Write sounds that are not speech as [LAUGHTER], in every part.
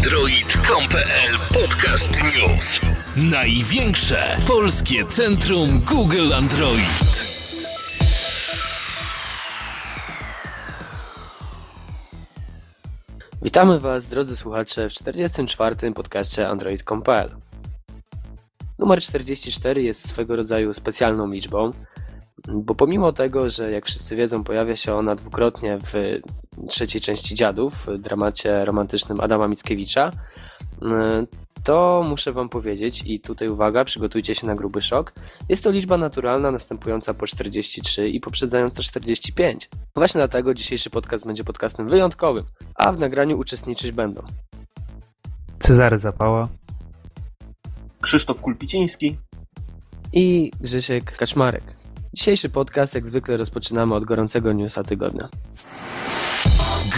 Android.com.pl Podcast News. Największe polskie centrum Google Android. Witamy Was, drodzy słuchacze, w 44. podcaście Android.com.pl. Numer 44 jest swego rodzaju specjalną liczbą, bo pomimo tego, że jak wszyscy wiedzą, pojawia się ona dwukrotnie w trzeciej części Dziadów, w dramacie romantycznym Adama Mickiewicza, to muszę Wam powiedzieć, i tutaj uwaga, przygotujcie się na gruby szok, jest to liczba naturalna następująca po 43 i poprzedzająca 45. Właśnie dlatego dzisiejszy podcast będzie podcastem wyjątkowym, a w nagraniu uczestniczyć będą Cezary Zapała, Krzysztof Kulpiciński i Grzesiek Kaczmarek. Dzisiejszy podcast jak zwykle rozpoczynamy od gorącego newsa tygodnia.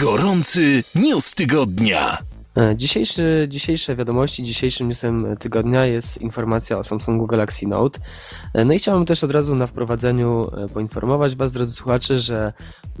Gorący news tygodnia. E, Dzisiejszy, dzisiejsze wiadomości, dzisiejszym newsem tygodnia jest informacja o Samsungu Galaxy Note. E, No i chciałbym też od razu na wprowadzeniu e, poinformować Was, drodzy słuchacze, że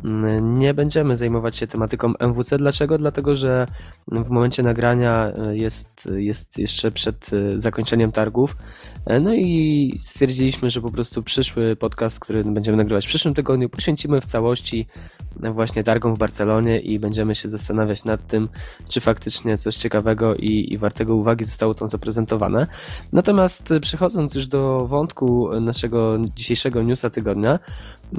mm, nie będziemy zajmować się tematyką MWC. Dlaczego? Dlatego, że w momencie nagrania e, jest, jest jeszcze przed e, zakończeniem targów. E, No i stwierdziliśmy, że po prostu przyszły podcast, który będziemy nagrywać w przyszłym tygodniu, poświęcimy w całości właśnie targom w Barcelonie i będziemy się zastanawiać nad tym, czy faktycznie coś ciekawego i, i wartego uwagi zostało tam zaprezentowane. Natomiast y, przechodząc już do wątku naszego dzisiejszego newsa tygodnia,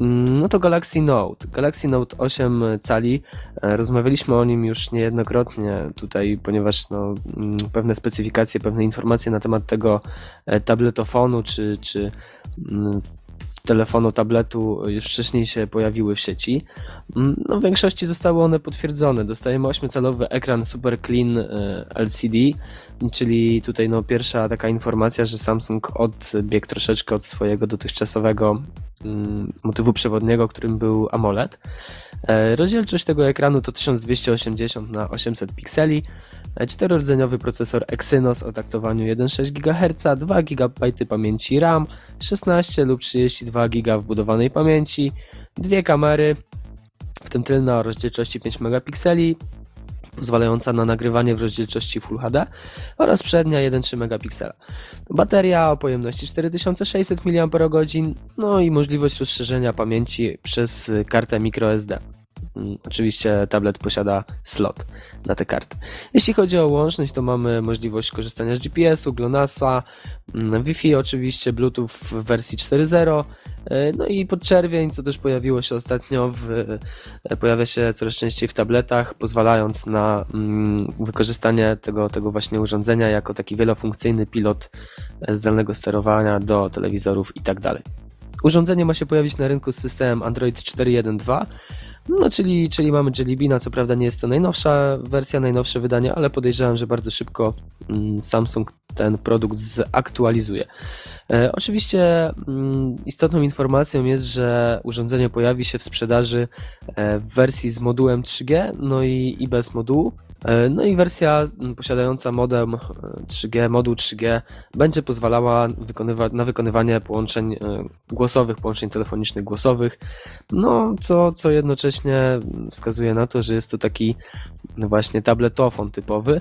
mm, no to Galaxy Note. Galaxy Note 8 cali. e, Rozmawialiśmy o nim już niejednokrotnie tutaj, ponieważ no, mm, pewne specyfikacje, pewne informacje na temat tego e, tabletofonu czy, czy mm, telefonu, tabletu już wcześniej się pojawiły w sieci. Mm, No, w większości zostały one potwierdzone. Dostajemy 8-calowy ekran Super Clean e, LCD, czyli tutaj no, pierwsza taka informacja, że Samsung odbiegł troszeczkę od swojego dotychczasowego mm, motywu przewodniego, którym był AMOLED. E, Rozdzielczość tego ekranu to 1280 na 800 pikseli, e, czterordzeniowy procesor Exynos o taktowaniu 1,6 GHz, 2 GB pamięci RAM, 16 lub 32 GB wbudowanej pamięci, dwie kamery, w tym tylna o rozdzielczości 5 megapikseli, pozwalająca na nagrywanie w rozdzielczości Full HD oraz przednia 1,3 megapiksela. Bateria o pojemności 4600 mAh, no i możliwość rozszerzenia pamięci przez kartę microSD. Mm, Oczywiście tablet posiada slot na tę kartę. Jeśli chodzi o łączność, to mamy możliwość korzystania z GPS-u, GLONASS-a, mm, Wi-Fi oczywiście, Bluetooth w wersji 4.0, e, no i podczerwień, co też pojawiło się ostatnio, w, e, pojawia się coraz częściej w tabletach, pozwalając na mm, wykorzystanie tego, tego właśnie urządzenia jako taki wielofunkcyjny pilot e, zdalnego sterowania do telewizorów i tak dalej. Urządzenie ma się pojawić na rynku z systemem Android 4.1.2, no czyli, czyli mamy Jelly co prawda nie jest to najnowsza wersja, najnowsze wydanie, ale podejrzewam, że bardzo szybko mm, Samsung ten produkt zaktualizuje. E, oczywiście mm, istotną informacją jest, że urządzenie pojawi się w sprzedaży e, w wersji z modułem 3G, no i, i bez modułu. E, No i wersja posiadająca modem e, 3G, moduł 3G będzie pozwalała wykonywa na wykonywanie połączeń głosowych, połączeń telefonicznych głosowych, no co, co jednocześnie wskazuje na to, że jest to taki właśnie tabletofon typowy.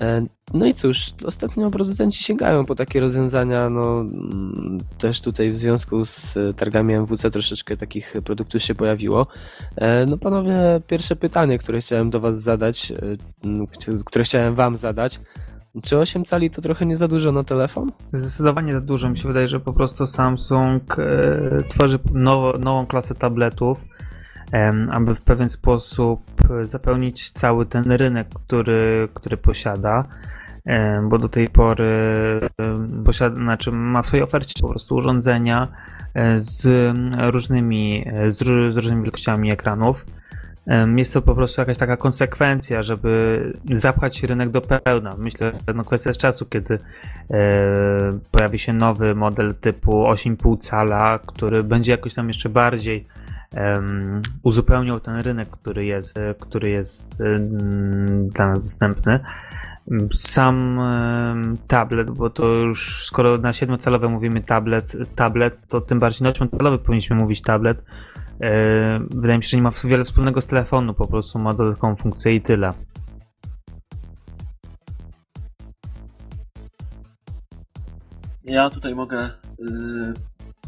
E, No i cóż, ostatnio producenci sięgają po takie rozwiązania, no mm, też tutaj w związku z targami MWC troszeczkę takich produktów się pojawiło. E, No panowie, pierwsze pytanie, które chciałem do was zadać, e, które chciałem wam zadać, czy 8 cali to trochę nie za dużo na telefon? Zdecydowanie za dużo. Mi się wydaje, że po prostu Samsung tworzy nowo, nową klasę tabletów, aby w pewien sposób zapełnić cały ten rynek, który, który posiada. Bo do tej pory posiada, znaczy ma w swojej ofercie po prostu urządzenia e, z różnymi, e, z, z różnymi wielkościami ekranów. Jest to po prostu jakaś taka konsekwencja, żeby zapchać rynek do pełna. Myślę, że no kwestia czasu, kiedy e, pojawi się nowy model typu 8,5 cala, który będzie jakoś tam jeszcze bardziej um, ten rynek, który jest, e, który jest e, dla nas dostępny. Sam tablet, bo to już skoro na 7-calowe mówimy tablet, tablet, to tym bardziej na 8-calowy powinniśmy mówić tablet. E, wydaje mi się, że nie ma wiele wspólnego z telefonu, po prostu ma dodatkową funkcję i tyle. Ja tutaj mogę y,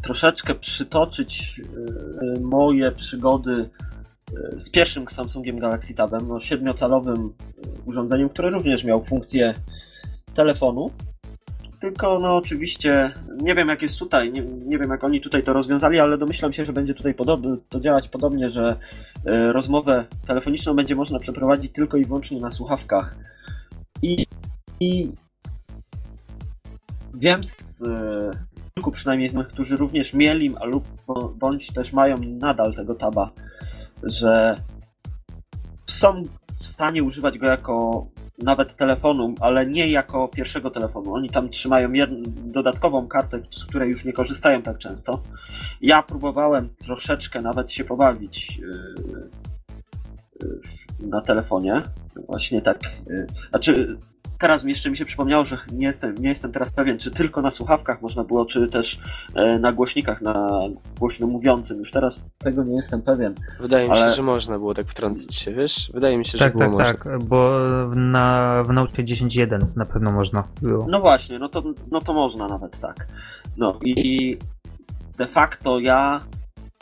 troszeczkę przytoczyć y, moje przygody y, z pierwszym Samsungiem Galaxy Tabem, no, siedmiocalowym y, urządzeniem, które również miał funkcję telefonu. Tylko, no oczywiście, nie wiem jak jest tutaj, nie, nie wiem jak oni tutaj to rozwiązali, ale domyślam się, że będzie tutaj podobny, to działać podobnie, że rozmowę telefoniczną będzie można przeprowadzić tylko i wyłącznie na słuchawkach. I, i wiem z kilku przynajmniej z tych, którzy również mieli lub bądź też mają nadal tego taba, że są w stanie używać go jako nawet telefonu, ale nie jako pierwszego telefonu. Oni tam trzymają dodatkową kartę, z której już nie korzystają tak często. Ja próbowałem troszeczkę nawet się pobawić yy, yy, na telefonie. Właśnie tak. Yy, znaczy, teraz jeszcze mi się przypomniało, że nie jestem, nie jestem teraz pewien, czy tylko na słuchawkach można było, czy też e, na głośnikach, na głośno mówiącym. Już teraz tego nie jestem pewien. Wydaje mi Ale- się, że można było tak wtrącić się, wiesz? Wydaje mi się, że Tak, było tak, można. tak, bo na, w Note 10.1 na pewno można było. No właśnie, no to, no to można nawet tak. No i de facto ja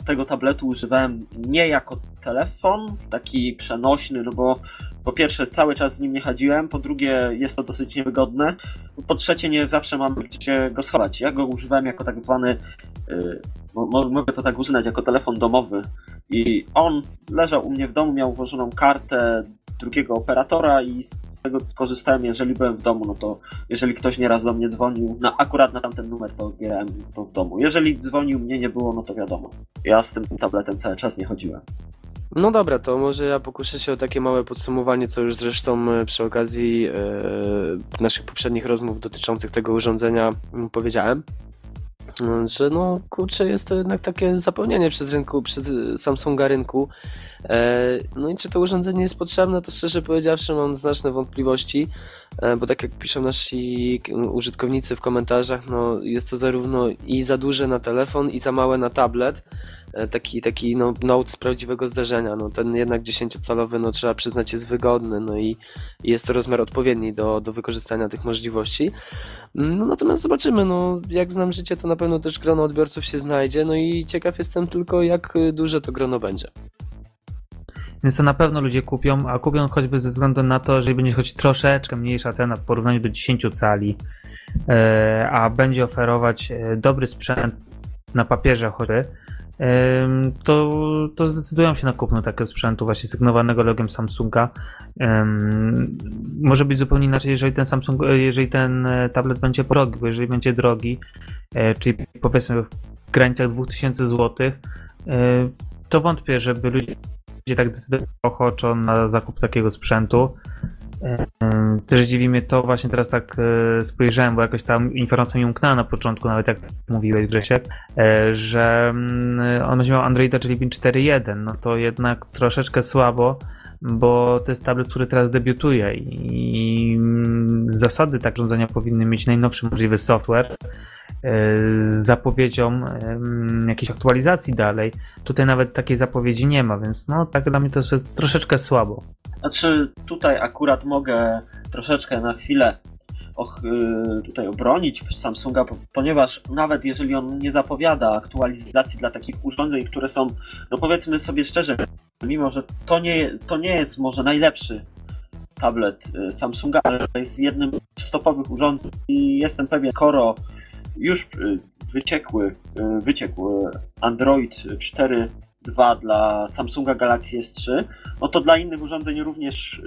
tego tabletu używałem nie jako telefon, taki przenośny, no bo po pierwsze cały czas z nim nie chodziłem, po drugie jest to dosyć niewygodne, po trzecie nie zawsze mam gdzie go schować. Ja go używałem jako tak zwany, yy, mo- mo- mogę to tak uznać, jako telefon domowy i on leżał u mnie w domu, miał włożoną kartę drugiego operatora i z tego korzystałem, jeżeli byłem w domu, no to jeżeli ktoś nieraz do mnie dzwonił, na, akurat na tamten numer to grałem to w domu. Jeżeli dzwonił, mnie nie było, no to wiadomo. Ja z tym tabletem cały czas nie chodziłem. No dobra, to może ja pokuszę się o takie małe podsumowanie, co już zresztą e, przy okazji e, naszych poprzednich rozmów dotyczących tego urządzenia mm, powiedziałem. Że no kurczę, jest to jednak takie zapełnienie przez rynku, przez e, Samsunga rynku. No i czy to urządzenie jest potrzebne, to szczerze powiedziawszy mam znaczne wątpliwości, bo tak jak piszą nasi użytkownicy w komentarzach, no jest to zarówno i za duże na telefon, i za małe na tablet taki, taki no, note z prawdziwego zdarzenia. No, ten jednak 10-calowy, no, trzeba przyznać, jest wygodny, no i jest to rozmiar odpowiedni do, do wykorzystania tych możliwości. No, natomiast zobaczymy, no, jak znam życie, to na pewno też grono odbiorców się znajdzie, no i ciekaw jestem tylko, jak y, duże to grono będzie. Więc to na pewno ludzie kupią, a kupią choćby ze względu na to, że będzie choć troszeczkę mniejsza cena w porównaniu do 10 cali, e, a będzie oferować e, dobry sprzęt na papierze choćby, em, to, to zdecydują się na kupno takiego sprzętu właśnie sygnowanego logiem Samsunga. Może być zupełnie inaczej, jeżeli ten Samsung, e, jeżeli ten e, tablet będzie drogi, bo jeżeli będzie drogi, e, czyli powiedzmy w granicach 2000 zł, to wątpię, żeby ludzie tak decydować ochoczo na zakup takiego sprzętu. Em, Też dziwi mnie to, właśnie teraz tak e, spojrzałem, bo jakoś tam informacja mi umknęła na początku, nawet jak mówiłeś Grzesiek, e, że mm, on będzie miał Androida, czyli 5.4.1, no to jednak troszeczkę słabo, bo to jest tablet, który teraz debiutuje i mm, zasady tak urządzenia powinny mieć najnowszy możliwy software z zapowiedzią jakiejś aktualizacji dalej. Tutaj nawet takiej zapowiedzi nie ma, więc no tak dla mnie to jest troszeczkę słabo. Znaczy, tutaj akurat mogę troszeczkę na chwilę och, y, tutaj obronić Samsunga, po- ponieważ nawet jeżeli on nie zapowiada aktualizacji dla takich urządzeń, które są, no powiedzmy sobie szczerze, mimo że to nie, to nie jest może najlepszy tablet y, Samsunga, ale jest jednym z topowych urządzeń i jestem pewien, skoro już y, wyciekły, y, wyciekł y, Android 4.2 dla Samsunga Galaxy S3, no to dla innych urządzeń również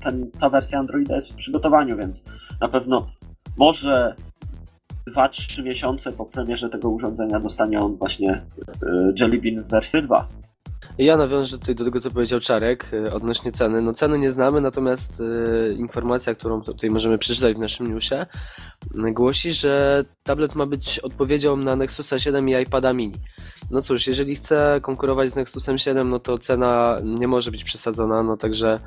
ten, ta wersja Androida jest w przygotowaniu, więc na pewno może 2-3 miesiące po premierze tego urządzenia dostanie on właśnie Jelly Bean w wersji 2. Ja nawiążę tutaj do tego, co powiedział Czarek y, odnośnie ceny. No ceny nie znamy, natomiast y, informacja, którą tutaj możemy przeczytać w naszym newsie, głosi, że tablet ma być odpowiedzią na Nexusa 7 i iPada mini. No cóż, jeżeli chce konkurować z Nexusem 7, no to cena nie może być przesadzona, no także,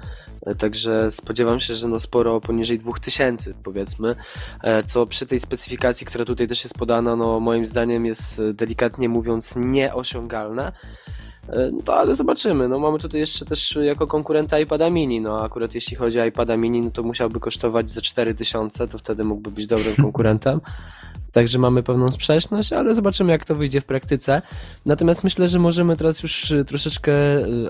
y, także spodziewam się, że no sporo poniżej 2000 powiedzmy, e, co przy tej specyfikacji, która tutaj też jest podana, no moim zdaniem jest delikatnie mówiąc nieosiągalne. E, No ale zobaczymy. No mamy tutaj jeszcze też jako konkurenta iPada mini. No akurat jeśli chodzi o iPada mini, no to musiałby kosztować ze 4000, to wtedy mógłby być dobrym [LAUGHS] konkurentem. Także mamy pewną sprzeczność, ale zobaczymy jak to wyjdzie w praktyce. Natomiast myślę, że możemy teraz już y, troszeczkę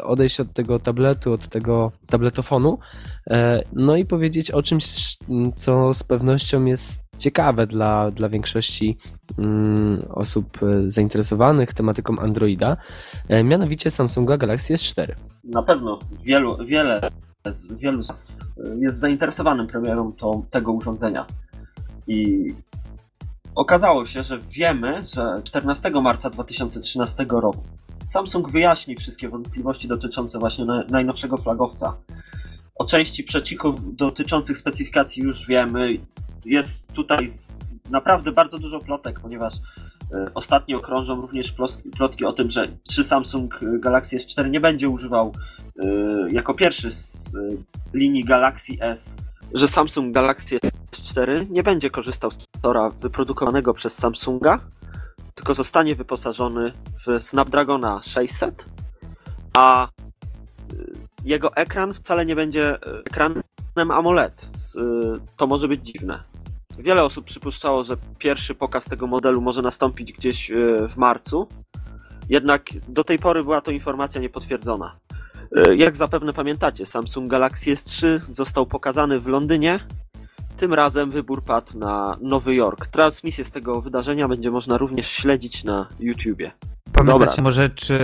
odejść od tego tabletu, od tego tabletofonu, e, no i powiedzieć o czymś, co z pewnością jest ciekawe dla, dla większości mm, osób y, zainteresowanych tematyką Androida, e, mianowicie Samsunga Galaxy S4. Na pewno wielu, wiele, z- wielu z nas jest zainteresowanym premierą to, tego urządzenia. I okazało się, że wiemy, że 14 marca 2013 roku Samsung wyjaśni wszystkie wątpliwości dotyczące właśnie na- najnowszego flagowca. O części przecików dotyczących specyfikacji już wiemy. Jest tutaj naprawdę bardzo dużo plotek, ponieważ e, ostatnio krążą również plotki o tym, że czy Samsung Galaxy S4 nie będzie używał e, jako pierwszy z e, linii Galaxy S, że Samsung Galaxy S4 nie będzie korzystał z tora wyprodukowanego przez Samsunga, tylko zostanie wyposażony w Snapdragona 600, a jego ekran wcale nie będzie y, ekranem AMOLED. Y, To może być dziwne. Wiele osób przypuszczało, że pierwszy pokaz tego modelu może nastąpić gdzieś y, w marcu, jednak do tej pory była to informacja niepotwierdzona. Jak zapewne pamiętacie, Samsung Galaxy S3 został pokazany w Londynie. Tym razem wybór padł na Nowy Jork. Transmisję z tego wydarzenia będzie można również śledzić na YouTubie. Pamiętacie Dobra. może, czy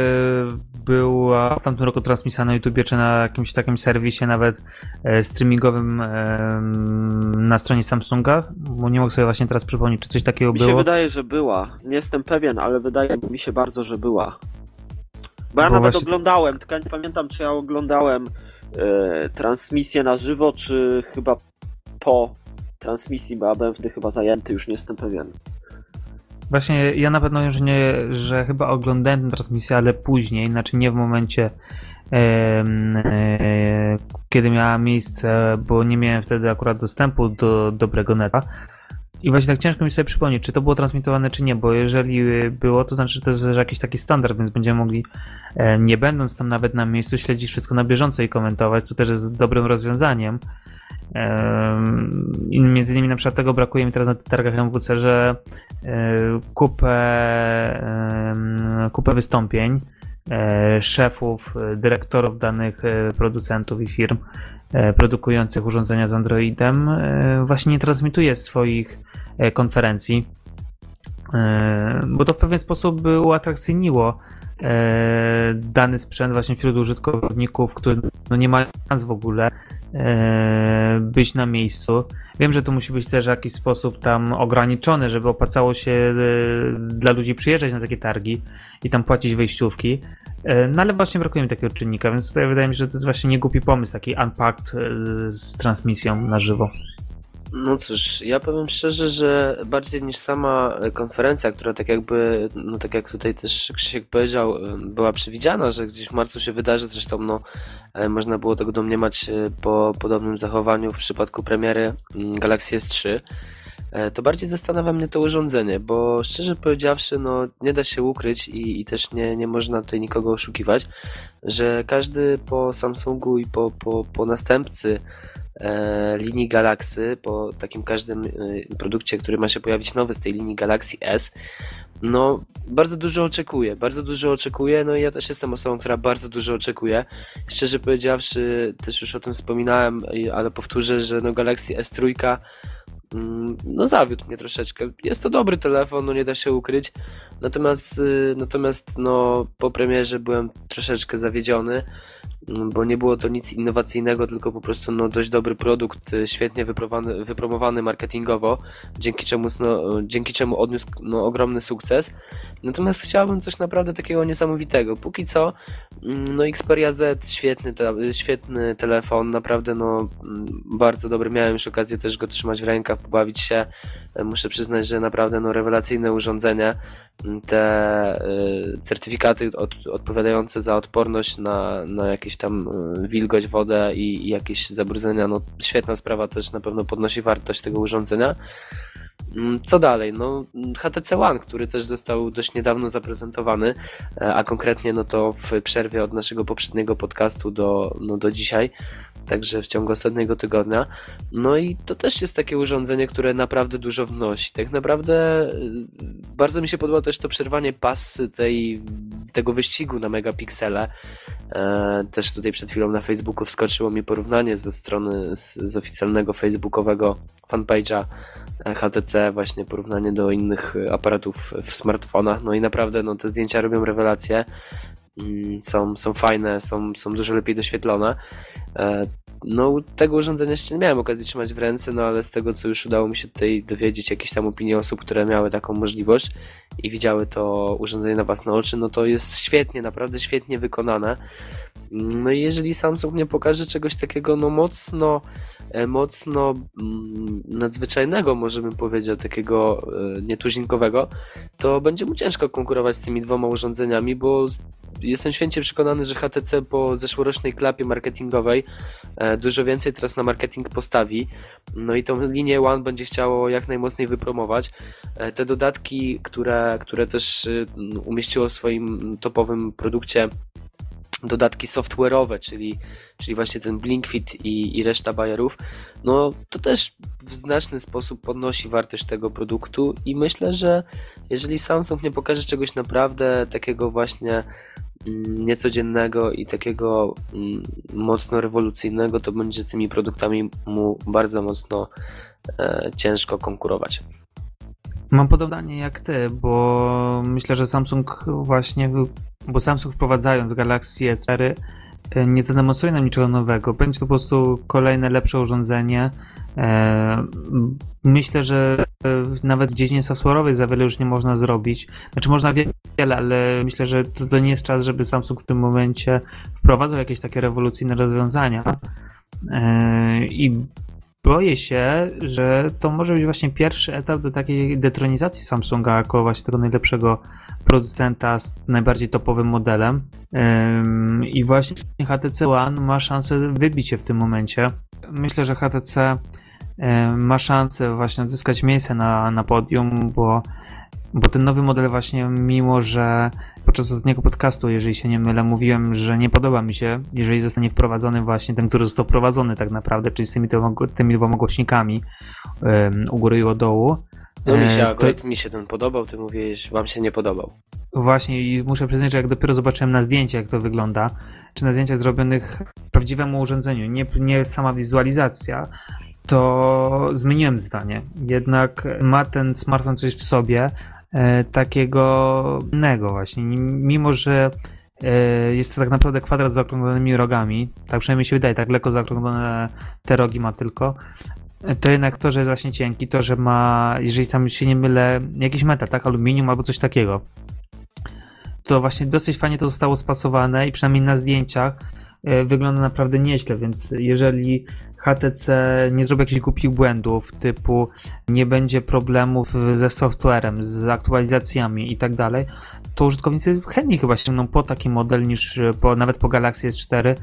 była w tamtym roku transmisja na YouTubie, czy na jakimś takim serwisie nawet e, streamingowym e, na stronie Samsunga? Bo nie mogę sobie właśnie teraz przypomnieć, czy coś takiego Mi się było. wydaje, że była. Nie jestem pewien, ale wydaje mi się bardzo, że była. Bo ja Bo nawet właśnie- oglądałem, tylko nie pamiętam, czy ja oglądałem e, transmisję na żywo, czy chyba po transmisji, byłem wtedy chyba zajęty, już nie jestem pewien. Właśnie ja na pewno że, nie, że chyba oglądałem tę transmisję, ale później, znaczy nie w momencie, em, e, kiedy miała miejsce, bo nie miałem wtedy akurat dostępu do dobrego neta. I właśnie tak ciężko mi sobie przypomnieć, czy to było transmitowane, czy nie, bo jeżeli było, to znaczy, że to jest jakiś taki standard, więc będziemy mogli, e, nie będąc tam nawet na miejscu, śledzić wszystko na bieżąco i komentować, co też jest dobrym rozwiązaniem. Między innymi na przykład tego brakuje mi teraz na targach MWC, że e, kupę, kupę wystąpień e, szefów, dyrektorów danych e, producentów i firm produkujących urządzenia z Androidem właśnie nie transmituje swoich konferencji, bo to w pewien sposób uatrakcyjniło e, dany sprzęt właśnie wśród użytkowników, którzy no nie mają szans w ogóle e, być na miejscu. Wiem, że to musi być też w jakiś sposób tam ograniczone, żeby opłacało się e, dla ludzi przyjeżdżać na takie targi i tam płacić wejściówki. E, No ale właśnie brakuje mi takiego czynnika, więc tutaj wydaje mi się, że to jest właśnie niegłupi pomysł, taki unpacked e, z transmisją na żywo. No cóż, ja powiem szczerze, że bardziej niż sama konferencja, która tak jakby, no tak jak tutaj też Krzysiek powiedział, była przewidziana, że gdzieś w marcu się wydarzy, zresztą no e, można było tego domniemać e, po podobnym zachowaniu w przypadku premiery mm, Galaxy S3, e, to bardziej zastanawia mnie to urządzenie, bo szczerze powiedziawszy, no nie da się ukryć i, i też nie, nie można tutaj nikogo oszukiwać, że każdy po Samsungu i po, po, po następcy e, linii Galaxy, po takim każdym e, produkcie, który ma się pojawić nowy z tej linii Galaxy S, no bardzo dużo oczekuję, bardzo dużo oczekuję, no i ja też jestem osobą, która bardzo dużo oczekuje. Szczerze powiedziawszy, też już o tym wspominałem, ale powtórzę, że no Galaxy S3 mm, no zawiódł mnie troszeczkę. Jest to dobry telefon, no nie da się ukryć. Natomiast, y, natomiast no po premierze byłem troszeczkę zawiedziony, mm, bo nie było to nic innowacyjnego, tylko po prostu no dość dobry produkt, y, świetnie wypromowany, marketingowo, dzięki czemu, no, dzięki czemu odniósł no, ogromny sukces. Natomiast chciałbym coś naprawdę takiego niesamowitego. Póki co, mm, no Xperia Z, świetny, te, świetny telefon, naprawdę no mm, bardzo dobry. Miałem już okazję też go trzymać w rękach, pobawić się. E, Muszę przyznać, że naprawdę no rewelacyjne urządzenie. Te y, certyfikaty od, odpowiadające za odporność na, na jakieś tam y, wilgoć, wodę i, i jakieś zabrudzenia, no świetna sprawa też na pewno podnosi wartość tego urządzenia. Mm, co dalej? No, HTC One, który też został dość niedawno zaprezentowany, e, a konkretnie no to w przerwie od naszego poprzedniego podcastu do, no do dzisiaj, także w ciągu ostatniego tygodnia. No i to też jest takie urządzenie, które naprawdę dużo wnosi. Tak naprawdę y, bardzo mi się podoba też to przerwanie pasy tej, tego wyścigu na megapiksele. E, też tutaj przed chwilą na Facebooku wskoczyło mi porównanie ze strony z, z oficjalnego facebookowego fanpage'a HTC, właśnie porównanie do innych aparatów w smartfonach. No i naprawdę no, te zdjęcia robią rewelacje. Są, są fajne, są, są dużo lepiej doświetlone. E, no, tego urządzenia jeszcze nie miałem okazji trzymać w ręce, no ale z tego, co już udało mi się tutaj dowiedzieć, jakieś tam opinie osób, które miały taką możliwość i widziały to urządzenie na własne oczy, no to jest świetnie, naprawdę świetnie wykonane. No i jeżeli Samsung nie pokaże czegoś takiego, no mocno, mocno mm, nadzwyczajnego, możemy powiedzieć, takiego e, nietuzinkowego, to będzie mu ciężko konkurować z tymi dwoma urządzeniami, bo jestem święcie przekonany, że HTC po zeszłorocznej klapie marketingowej e, dużo więcej teraz na marketing postawi. No i tą linię One będzie chciało jak najmocniej wypromować. Te dodatki, które, które też umieściło w swoim topowym produkcie dodatki software'owe, czyli, czyli właśnie ten BlinkFit i, i reszta bajerów, no to też w znaczny sposób podnosi wartość tego produktu i myślę, że jeżeli Samsung nie pokaże czegoś naprawdę takiego właśnie mm, niecodziennego i takiego mm, mocno rewolucyjnego, to będzie z tymi produktami mu bardzo mocno e, ciężko konkurować. Mam podobnie jak ty, bo myślę, że Samsung właśnie, bo Samsung wprowadzając Galaxy S4 e, nie zademonstruje nam niczego nowego. Będzie to po prostu kolejne lepsze urządzenie. E, myślę, że e, nawet w dziedzinie software'owej za wiele już nie można zrobić. Znaczy można wiele, ale myślę, że to, to nie jest czas, żeby Samsung w tym momencie wprowadzał jakieś takie rewolucyjne rozwiązania. I boję się, że to może być właśnie pierwszy etap do takiej detronizacji Samsunga jako właśnie tego najlepszego producenta z najbardziej topowym modelem. I właśnie HTC One ma szansę wybić się w tym momencie. Myślę, że HTC ma szansę właśnie odzyskać miejsce na, na podium, bo, bo ten nowy model właśnie, mimo że podczas ostatniego podcastu, jeżeli się nie mylę, mówiłem, że nie podoba mi się, jeżeli zostanie wprowadzony właśnie ten, który został wprowadzony tak naprawdę, czyli z tymi, tymi dwoma głośnikami u góry i u dołu. No mi się e, akurat to... mi się ten podobał, ty mówisz, wam się nie podobał. Właśnie i muszę przyznać, że jak dopiero zobaczyłem na zdjęciach, jak to wygląda, czy na zdjęciach zrobionych prawdziwemu urządzeniu, nie, nie sama wizualizacja, to zmieniłem zdanie. Jednak ma ten smartfon coś w sobie, E, takiego innego właśnie. Mimo, że e, jest to tak naprawdę kwadrat z zaokrąglonymi rogami, tak przynajmniej się wydaje, tak lekko zaokrąglone te rogi ma tylko, to jednak to, że jest właśnie cienki, to, że ma, jeżeli tam się nie mylę, jakiś metal, tak, aluminium albo coś takiego, to właśnie dosyć fajnie to zostało spasowane i przynajmniej na zdjęciach wygląda naprawdę nieźle, więc jeżeli HTC nie zrobi jakichś głupich błędów, typu nie będzie problemów ze softwarem, z aktualizacjami i tak dalej, to użytkownicy chętniej chyba sięgną po taki model niż po, nawet po Galaxy S4,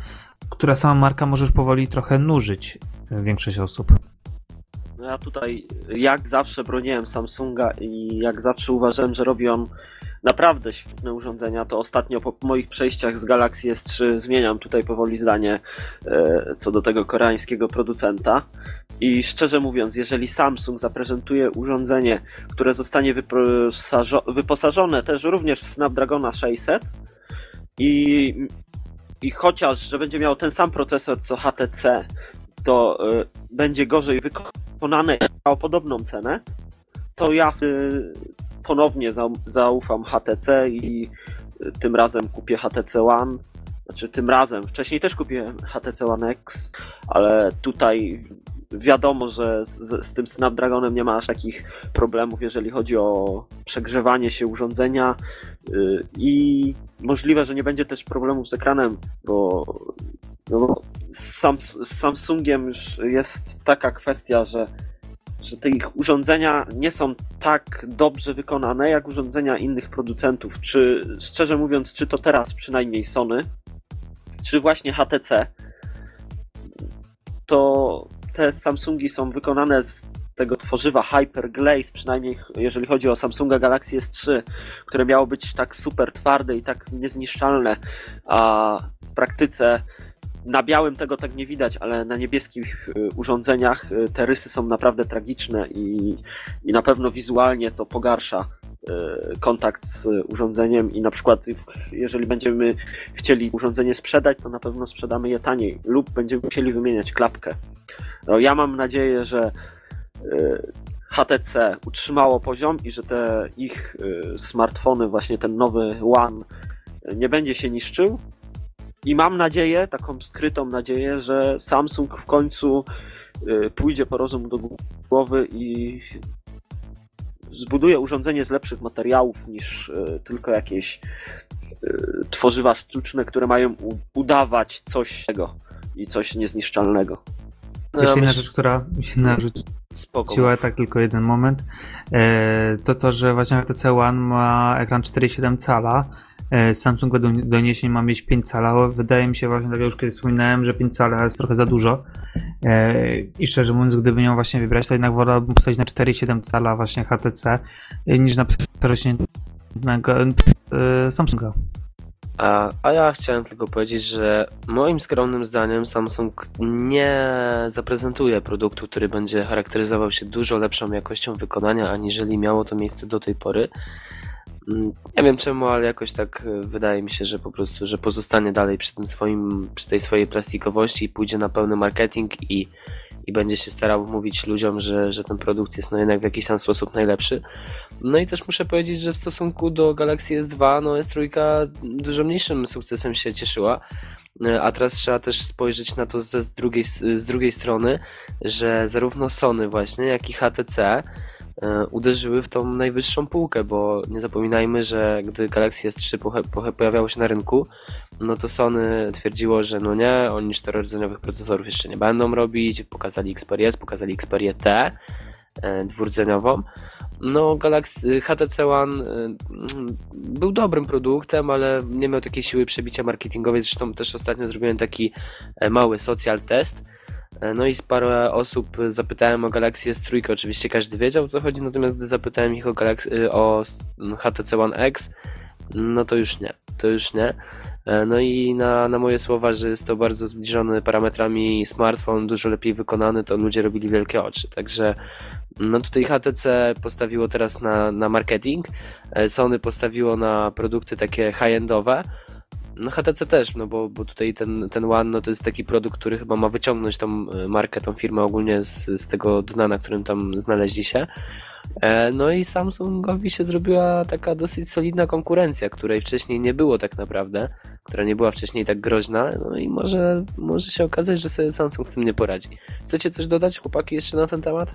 która sama marka może już powoli trochę nużyć większość osób. No ja tutaj jak zawsze broniłem Samsunga i jak zawsze uważałem, że robi on naprawdę świetne urządzenia, to ostatnio po moich przejściach z Galaxy S3 zmieniam tutaj powoli zdanie e, co do tego koreańskiego producenta. I szczerze mówiąc, jeżeli Samsung zaprezentuje urządzenie, które zostanie wyposażone też również w Snapdragona 600 i, i chociaż, że będzie miał ten sam procesor co HTC, to y, będzie gorzej wykonane o podobną cenę, to ja y, ponownie zaufam HTC i tym razem kupię HTC One. Znaczy tym razem, wcześniej też kupiłem HTC One X, ale tutaj wiadomo, że z, z, tym Snapdragonem nie ma aż takich problemów, jeżeli chodzi o przegrzewanie się urządzenia. Yy, i możliwe, że nie będzie też problemów z ekranem, bo no, z, z Samsungiem już jest taka kwestia, że że te ich urządzenia nie są tak dobrze wykonane jak urządzenia innych producentów. Czy szczerze mówiąc, czy to teraz przynajmniej Sony, czy właśnie HTC, to te Samsungi są wykonane z tego tworzywa Hyper Glaze, przynajmniej jeżeli chodzi o Samsunga Galaxy S3, które miało być tak super twarde i tak niezniszczalne, a w praktyce na białym tego tak nie widać, ale na niebieskich y, urządzeniach y, te rysy są naprawdę tragiczne i, i na pewno wizualnie to pogarsza y, kontakt z urządzeniem i na przykład jeżeli będziemy chcieli urządzenie sprzedać, to na pewno sprzedamy je taniej lub będziemy musieli wymieniać klapkę. No, ja mam nadzieję, że HTC utrzymało poziom i że te ich smartfony, właśnie ten nowy One nie będzie się niszczył, i mam nadzieję, taką skrytą nadzieję, że Samsung w końcu y, pójdzie po rozum do głowy i zbuduje urządzenie z lepszych materiałów niż y, tylko jakieś y, tworzywa sztuczne, które mają udawać coś tego i coś niezniszczalnego. No, Jeszcze jedna rzecz, która mi się narzuciła, tak tylko jeden moment, e, to to, że właśnie HTC One ma ekran 4,7 cala, E, Samsung według doniesień ma mieć 5 cala. Wydaje mi się właśnie, tak jak już kiedyś wspominałem, że 5 cala jest trochę za dużo. E, I szczerze mówiąc, gdyby ją właśnie wybrać, to jednak wolałbym postawić na 4,7 cala właśnie HTC e, niż na przerośniętego Samsunga. A, a ja chciałem tylko powiedzieć, że moim skromnym zdaniem Samsung nie zaprezentuje produktu, który będzie charakteryzował się dużo lepszą jakością wykonania, aniżeli miało to miejsce do tej pory. Mm, nie wiem czemu, ale jakoś tak e, wydaje mi się, że po prostu, że pozostanie dalej przy tym swoim, przy tej swojej plastikowości i pójdzie na pełny marketing i, i będzie się starał mówić ludziom, że, że ten produkt jest no jednak w jakiś tam sposób najlepszy. No i też muszę powiedzieć, że w stosunku do Galaxy S2, no S3 dużo mniejszym sukcesem się cieszyła. E, a teraz trzeba też spojrzeć na to z, drugiej, z drugiej strony, że zarówno Sony właśnie, jak i HTC uderzyły w tą najwyższą półkę, bo nie zapominajmy, że gdy Galaxy S3 pojawiało się na rynku, no to Sony twierdziło, że no nie, oni czterorodzeniowych procesorów jeszcze nie będą robić, pokazali Xperia S, pokazali Xperia T e, dwurdzeniową. No, Galaxy HTC One e, był dobrym produktem, ale nie miał takiej siły przebicia marketingowej. Zresztą też ostatnio zrobiłem taki mały social test E, no i parę osób zapytałem o Galaxy S3, oczywiście każdy wiedział o co chodzi, natomiast gdy zapytałem ich o, Galaxy, o HTC One X, no to już nie, to już nie. E, no i na, na moje słowa, że jest to bardzo zbliżony parametrami smartfon, dużo lepiej wykonany, to ludzie robili wielkie oczy. Także no tutaj HTC postawiło teraz na, na marketing, e, Sony postawiło na produkty takie high-endowe, no HTC też, no bo, bo tutaj ten, ten One no to jest taki produkt, który chyba ma wyciągnąć tą e, markę, tą firmę ogólnie z, z tego dna, na którym tam znaleźli się. E, no i Samsungowi się zrobiła taka dosyć solidna konkurencja, której wcześniej nie było tak naprawdę, która nie była wcześniej tak groźna, no i może, może się okazać, że sobie Samsung z tym nie poradzi. Chcecie coś dodać, chłopaki, jeszcze na ten temat?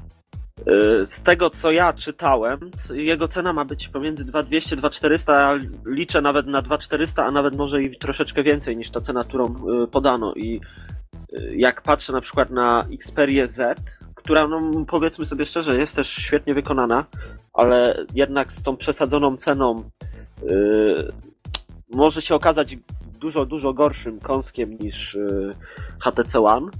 Y, z tego co ja czytałem, jego cena ma być pomiędzy 2200 2400, ja liczę nawet na 2400, a nawet może i troszeczkę więcej niż ta cena, którą y, podano. I y, jak patrzę na przykład na Xperia Z, która no, powiedzmy sobie szczerze jest też świetnie wykonana, ale jednak z tą przesadzoną ceną yy, może się okazać dużo, dużo gorszym kąskiem niż yy, HTC One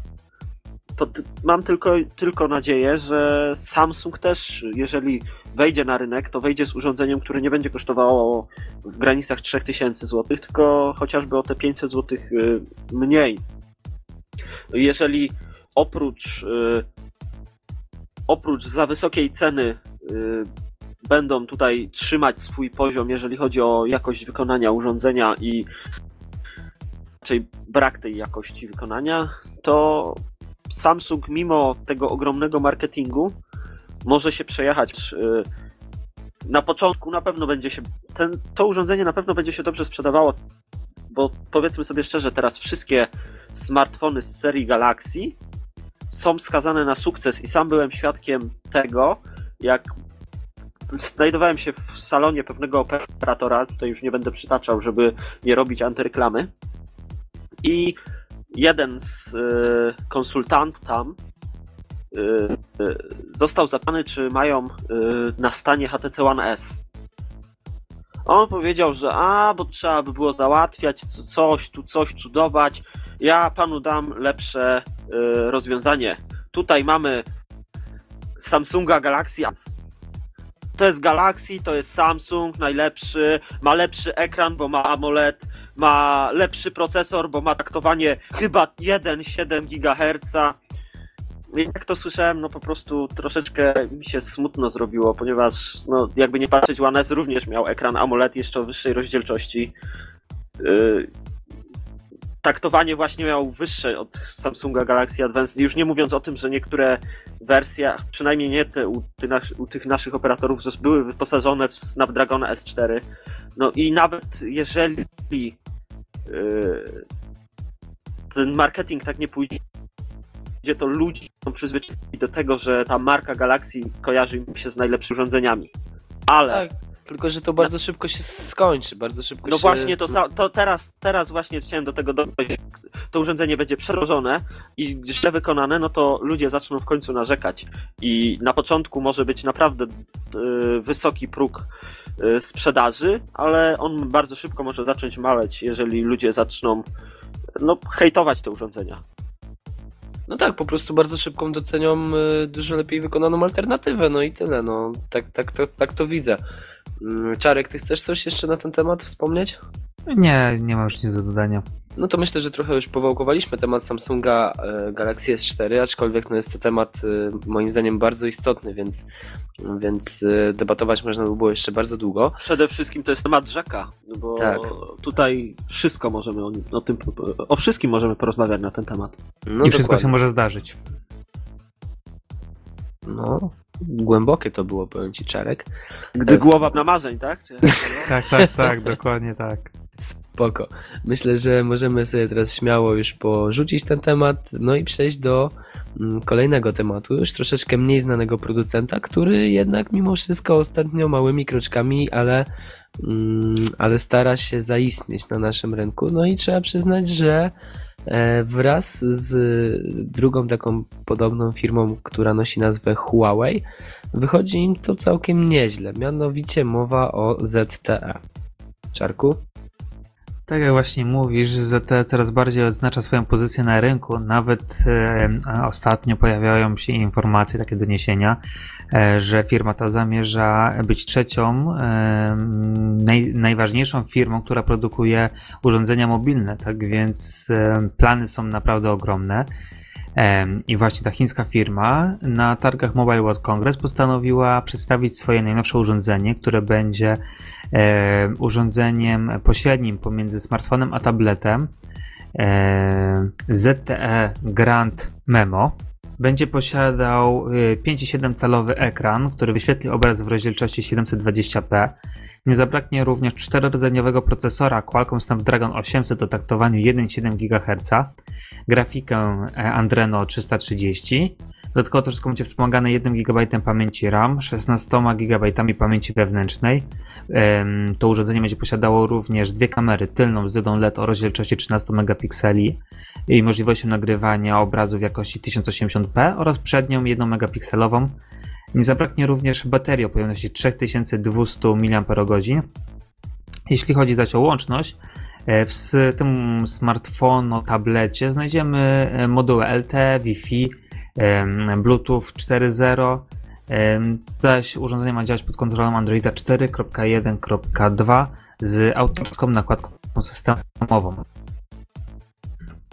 to mam tylko, tylko nadzieję, że Samsung też, jeżeli wejdzie na rynek, to wejdzie z urządzeniem, które nie będzie kosztowało w granicach 3000 zł, tylko chociażby o te 500 zł y, mniej. Jeżeli oprócz, y, oprócz za wysokiej ceny y, będą tutaj trzymać swój poziom, jeżeli chodzi o jakość wykonania urządzenia i raczej brak tej jakości wykonania, to Samsung mimo tego ogromnego marketingu może się przejechać. Y, na początku na pewno będzie się. Ten, to urządzenie na pewno będzie się dobrze sprzedawało, bo powiedzmy sobie szczerze, teraz wszystkie smartfony z serii Galaxy są skazane na sukces i sam byłem świadkiem tego, jak znajdowałem się w salonie pewnego operatora, tutaj już nie będę przytaczał, żeby nie robić antyreklamy. I jeden z y, konsultantów tam y, y, został zapytany, czy mają na stanie HTC One S. On powiedział, że a, bo trzeba by było załatwiać coś, tu coś cudować. Ja panu dam lepsze rozwiązanie. Tutaj mamy Samsunga Galaxy S. To jest Galaxy, to jest Samsung, najlepszy, ma lepszy ekran, bo ma AMOLED, ma lepszy procesor, bo ma taktowanie chyba 1,7 GHz. Jak to słyszałem, no po prostu troszeczkę mi się smutno zrobiło, ponieważ no jakby nie patrzeć, One S również miał ekran AMOLED jeszcze o wyższej rozdzielczości. Yy, taktowanie właśnie miał wyższe od Samsunga Galaxy Advance, już nie mówiąc o tym, że niektóre wersje, przynajmniej nie te u, ty u tych naszych operatorów, były wyposażone w Snapdragona S4. No i nawet jeżeli yy, ten marketing tak nie pójdzie, to ludzie są przyzwyczajeni do tego, że ta marka Galaxy kojarzy im się z najlepszymi urządzeniami. Ale Tak, tylko że to bardzo szybko się skończy, bardzo szybko no się... właśnie, to, to teraz, teraz właśnie chciałem do tego dojść. To urządzenie będzie przerożone i źle wykonane, no to ludzie zaczną w końcu narzekać. I na początku może być naprawdę y, wysoki próg sprzedaży, ale on bardzo szybko może zacząć maleć, jeżeli ludzie zaczną no, hejtować te urządzenia. No tak, po prostu bardzo szybką docenią y, dużo lepiej wykonaną alternatywę, no i tyle, no tak, tak, to, tak to widzę. Mm, Czarek, ty chcesz coś jeszcze na ten temat wspomnieć? Nie, nie mam już nic do dodania. No to myślę, że trochę już powałkowaliśmy temat Samsunga e, Galaxy S4, aczkolwiek no jest to temat e, moim zdaniem bardzo istotny, więc, więc e, debatować można by było jeszcze bardzo długo. Przede wszystkim to jest temat rzeka, no bo Tak. tutaj wszystko możemy o, o, tym, o wszystkim możemy porozmawiać na ten temat. No I wszystko dokładnie. się może zdarzyć. No, głębokie to było, powiem ci Czarek. Gdy głowa na marzeń, tak? Czy... [LAUGHS] Tak, tak, tak, dokładnie tak. Spoko. Myślę, że możemy sobie teraz śmiało już porzucić ten temat, no i przejść do mm, kolejnego tematu, już troszeczkę mniej znanego producenta, który jednak mimo wszystko ostatnio małymi kroczkami, ale, mm, ale stara się zaistnieć na naszym rynku. No i trzeba przyznać, że e, wraz z drugą taką podobną firmą, która nosi nazwę Huawei, wychodzi im to całkiem nieźle. Mianowicie mowa o ZTE. Czarku? Tak jak właśnie mówisz, ZTE coraz bardziej odznacza swoją pozycję na rynku. Nawet e, ostatnio pojawiają się informacje, takie doniesienia, e, że firma ta zamierza być trzecią, e, naj, najważniejszą firmą, która produkuje urządzenia mobilne. Tak więc e, plany są naprawdę ogromne. Em, I właśnie ta chińska firma na targach Mobile World Congress postanowiła przedstawić swoje najnowsze urządzenie, które będzie e, urządzeniem pośrednim pomiędzy smartfonem a tabletem. E, ZTE Grand Memo. Będzie posiadał e, 5,7 calowy ekran, który wyświetli obraz w rozdzielczości 720p. Nie zabraknie również czterordzeniowego procesora Qualcomm Snapdragon 800 o taktowaniu 1,7 GHz, grafikę e, Adreno 330. Dodatkowo to wszystko będzie wspomagane 1 GB pamięci RAM, 16 GB pamięci wewnętrznej. To urządzenie będzie posiadało również dwie kamery, tylną z dydą LED o rozdzielczości 13 megapikseli i możliwością nagrywania obrazu w jakości 1080p oraz przednią 1 megapikselową. Nie zabraknie również baterii o pojemności 3200 mAh. Jeśli chodzi zaś o łączność, e, w tym smartfonu, tablecie znajdziemy e, moduły LTE, Wi-Fi, Bluetooth 4.0, em, zaś urządzenie ma działać pod kontrolą Androida 4.1.2 z autorską nakładką systemową.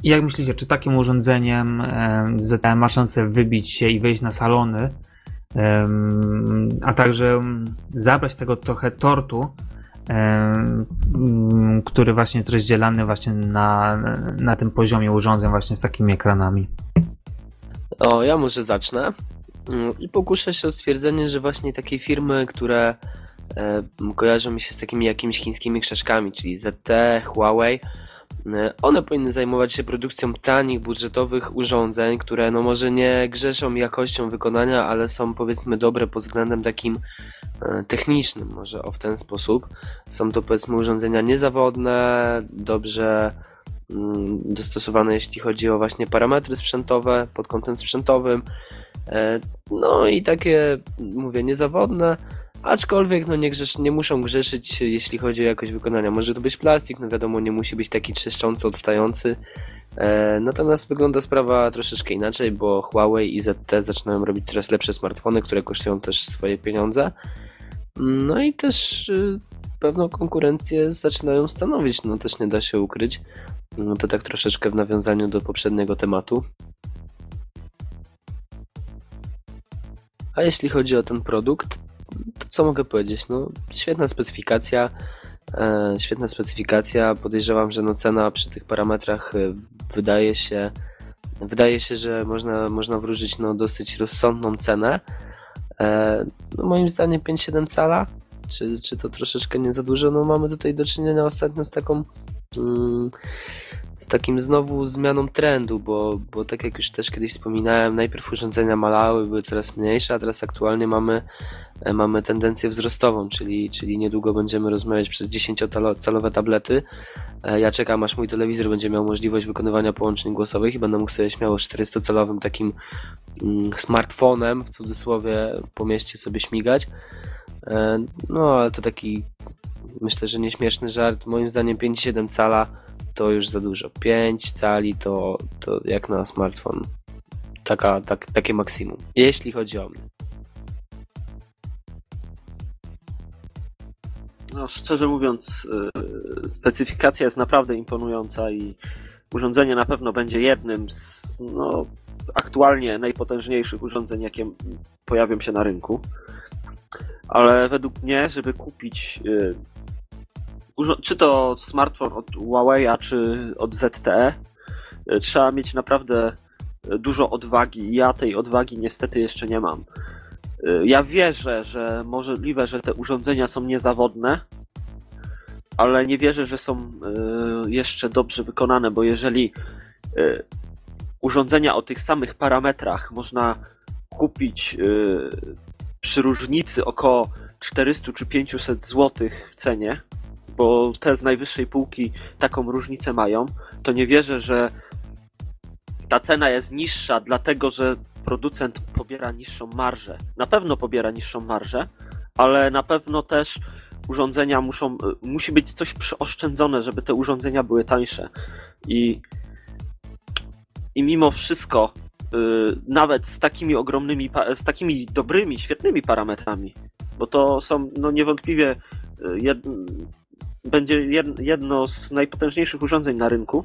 Jak myślicie, czy takim urządzeniem em, ZTE ma szansę wybić się i wejść na salony, a także zabrać tego trochę tortu, który właśnie jest rozdzielany właśnie na, na tym poziomie urządzeń właśnie z takimi ekranami. O, ja może zacznę Mm, i pokuszę się o stwierdzenie, że właśnie takie firmy, które e, kojarzą mi się z takimi jakimiś chińskimi krzaczkami, czyli ZTE, Huawei, e, one powinny zajmować się produkcją tanich, budżetowych urządzeń, które no może nie grzeszą jakością wykonania, ale są powiedzmy dobre pod względem takim e, technicznym, może o w ten sposób. Są to powiedzmy urządzenia niezawodne, dobrze dostosowane jeśli chodzi o właśnie parametry sprzętowe pod kątem sprzętowym. E, No i takie, mówię, niezawodne, aczkolwiek no nie, grzesz, nie muszą grzeszyć, jeśli chodzi o jakość wykonania. Może to być plastik, no wiadomo, nie musi być taki trzeszczący, odstający. E, Natomiast wygląda sprawa troszeczkę inaczej, bo Huawei i ZT zaczynają robić coraz lepsze smartfony, które kosztują też swoje pieniądze. No i też y, pewną konkurencję zaczynają stanowić, no też nie da się ukryć. No to tak troszeczkę w nawiązaniu do poprzedniego tematu. A jeśli chodzi o ten produkt, to co mogę powiedzieć? No, świetna specyfikacja. E, świetna specyfikacja. Podejrzewam, że no cena przy tych parametrach e, wydaje się, wydaje się, że można, można wróżyć no dosyć rozsądną cenę. E, no moim zdaniem 5,7 cala, czy, czy to troszeczkę nie za dużo? No mamy tutaj do czynienia ostatnio z taką z takim znowu zmianą trendu, bo, bo tak jak już też kiedyś wspominałem, najpierw urządzenia malały, były coraz mniejsze, a teraz aktualnie mamy, e, mamy tendencję wzrostową, czyli, czyli niedługo będziemy rozmawiać przez 10-calowe tablety. E, Ja czekam, aż mój telewizor będzie miał możliwość wykonywania połączeń głosowych i będę mógł sobie śmiało 400-calowym takim mm, smartfonem, w cudzysłowie, po mieście sobie śmigać. E, No, ale to taki, myślę, że nieśmieszny żart. Moim zdaniem 5,7 cala to już za dużo. 5 cali to, to jak na smartfon. Taka, tak, takie maksimum. Jeśli chodzi o mnie. No, szczerze mówiąc, yy, specyfikacja jest naprawdę imponująca i urządzenie na pewno będzie jednym z no, aktualnie najpotężniejszych urządzeń, jakie pojawią się na rynku. Ale według mnie, żeby kupić urzo- czy to smartfon od Huawei'a, czy od ZTE, yy, trzeba mieć naprawdę yy, dużo odwagi. Ja tej odwagi niestety jeszcze nie mam. Y, Ja wierzę, że możliwe, że te urządzenia są niezawodne, ale nie wierzę, że są y, jeszcze dobrze wykonane, bo jeżeli y, urządzenia o tych samych parametrach można kupić y, przy różnicy około 400 czy 500 zł w cenie, bo te z najwyższej półki taką różnicę mają, to nie wierzę, że ta cena jest niższa, dlatego że producent pobiera niższą marżę. Na pewno pobiera niższą marżę, ale na pewno też urządzenia muszą, musi być coś przyoszczędzone, żeby te urządzenia były tańsze. I, i mimo wszystko, nawet z takimi ogromnymi, z takimi dobrymi, świetnymi parametrami, bo to są no niewątpliwie y, jed, będzie jed, jedno z najpotężniejszych urządzeń na rynku.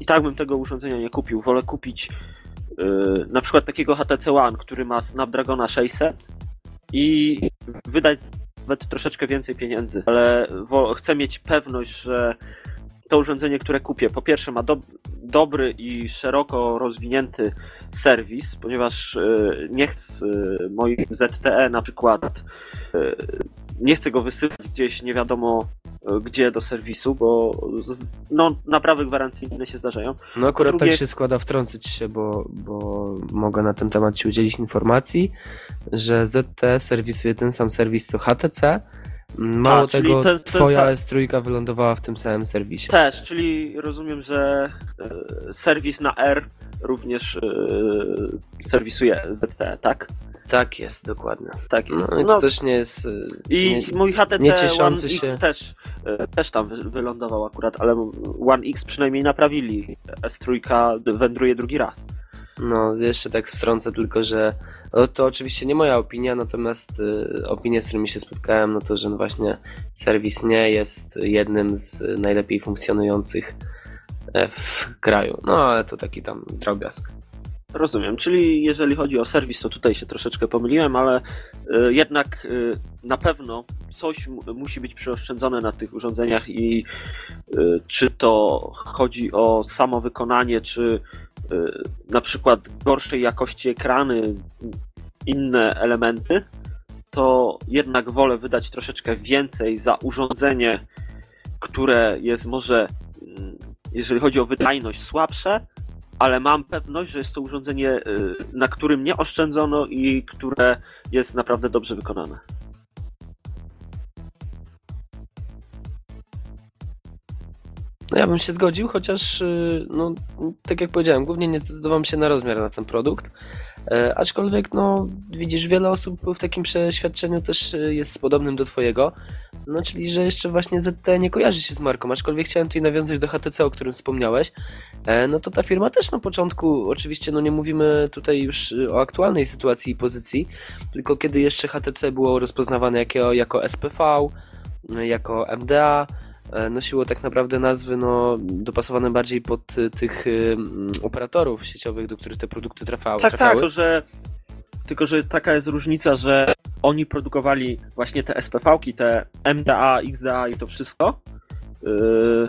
I tak bym tego urządzenia nie kupił. Wolę kupić yy, na przykład takiego HTC One, który ma Snapdragona 600 i wydać nawet troszeczkę więcej pieniędzy, ale chcę mieć pewność, że to urządzenie, które kupię, po pierwsze ma do, dobry i szeroko rozwinięty serwis, ponieważ yy, nie chcę yy, moim ZTE na przykład yy, nie chcę go wysyłać gdzieś nie wiadomo gdzie do serwisu, bo no, naprawy gwarancyjne się zdarzają. No akurat drugie- tak się składa wtrącić się, bo, bo mogę na ten temat Ci udzielić informacji, że ZTE serwisuje ten sam serwis co HTC. Mało A, czyli tego, to- to Twoja za- S3 wylądowała w tym samym serwisie. Też, czyli rozumiem, że e, serwis na R również e, serwisuje ZTE, tak? Tak jest, dokładnie. Tak jest. No, i No, to też nie jest. y, I nie, mój HTC nie One cieszący X się. też, e, też tam wy- wylądował akurat, ale One X przynajmniej naprawili. S3 wędruje drugi raz. No, jeszcze tak wtrącę tylko, że no, to oczywiście nie moja opinia, natomiast y, opinie, z którymi się spotkałem, no to, że no właśnie serwis nie jest jednym z najlepiej funkcjonujących e, w kraju. No, ale to taki tam drobiazg. Rozumiem, czyli jeżeli chodzi o serwis, to tutaj się troszeczkę pomyliłem, ale e, jednak e, na pewno coś mu- musi być przeoszczędzone na tych urządzeniach i e, czy to chodzi o samo wykonanie, czy na przykład gorszej jakości ekrany, inne elementy, to jednak wolę wydać troszeczkę więcej za urządzenie, które jest może, mm, jeżeli chodzi o wydajność, słabsze, ale mam pewność, że jest to urządzenie, y, na którym nie oszczędzono i które jest naprawdę dobrze wykonane. No ja bym się zgodził, chociaż y, no, tak jak powiedziałem, głównie nie zdecydowałem się na rozmiar na ten produkt. E, aczkolwiek, no, widzisz, wiele osób w takim przeświadczeniu też y, jest podobnym do Twojego. No, czyli, że jeszcze właśnie ZT nie kojarzy się z marką, aczkolwiek chciałem tutaj nawiązać do HTC, o którym wspomniałeś. E, no to ta firma też na początku, oczywiście, no nie mówimy tutaj już y, o aktualnej sytuacji i pozycji, tylko kiedy jeszcze HTC było rozpoznawane jako, jako SPV, jako MDA, nosiło tak naprawdę nazwy no, dopasowane bardziej pod y, tych mm, operatorów sieciowych, do których te produkty trafiały. Tak, tak, że, tylko że taka jest różnica, że oni produkowali właśnie te SPV-ki, te MDA, XDA i to wszystko yy,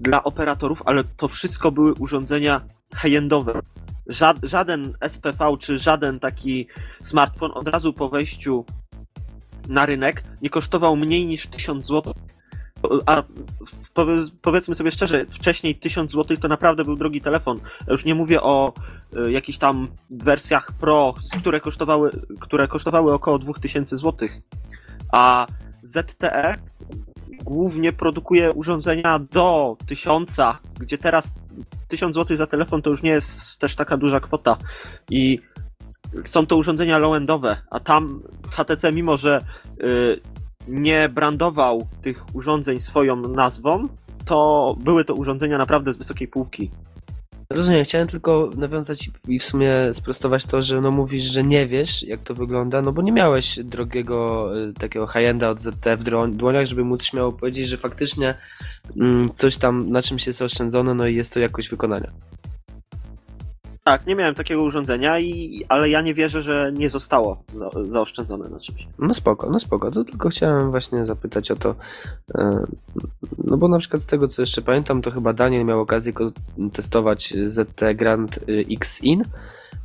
dla operatorów, ale to wszystko były urządzenia high-endowe. Żad, żaden SPV czy żaden taki smartfon od razu po wejściu na rynek nie kosztował mniej niż 1000 zł. A powie- powiedzmy sobie szczerze, wcześniej 1000 zł to naprawdę był drogi telefon. Już nie mówię o y, jakichś tam wersjach Pro, które kosztowały, które kosztowały około 2000 zł. A ZTE głównie produkuje urządzenia do 1000, gdzie teraz 1000 zł za telefon to już nie jest też taka duża kwota. I są to urządzenia low-endowe, a tam HTC, mimo że y, nie brandował tych urządzeń swoją nazwą, to były to urządzenia naprawdę z wysokiej półki. Rozumiem, chciałem tylko nawiązać i w sumie sprostować to, że no mówisz, że nie wiesz jak to wygląda, no bo nie miałeś drogiego y, takiego high-enda od ZT w dłoniach, żeby móc śmiało powiedzieć, że faktycznie mm, coś tam na czymś jest oszczędzone, no i jest to jakość wykonania. Tak, nie miałem takiego urządzenia, i, ale ja nie wierzę, że nie zostało za, zaoszczędzone na czymś. No spoko, no spoko, to tylko chciałem właśnie zapytać o to, e, no bo na przykład z tego co jeszcze pamiętam, to chyba Daniel miał okazję testować ZT Grand y, X-In,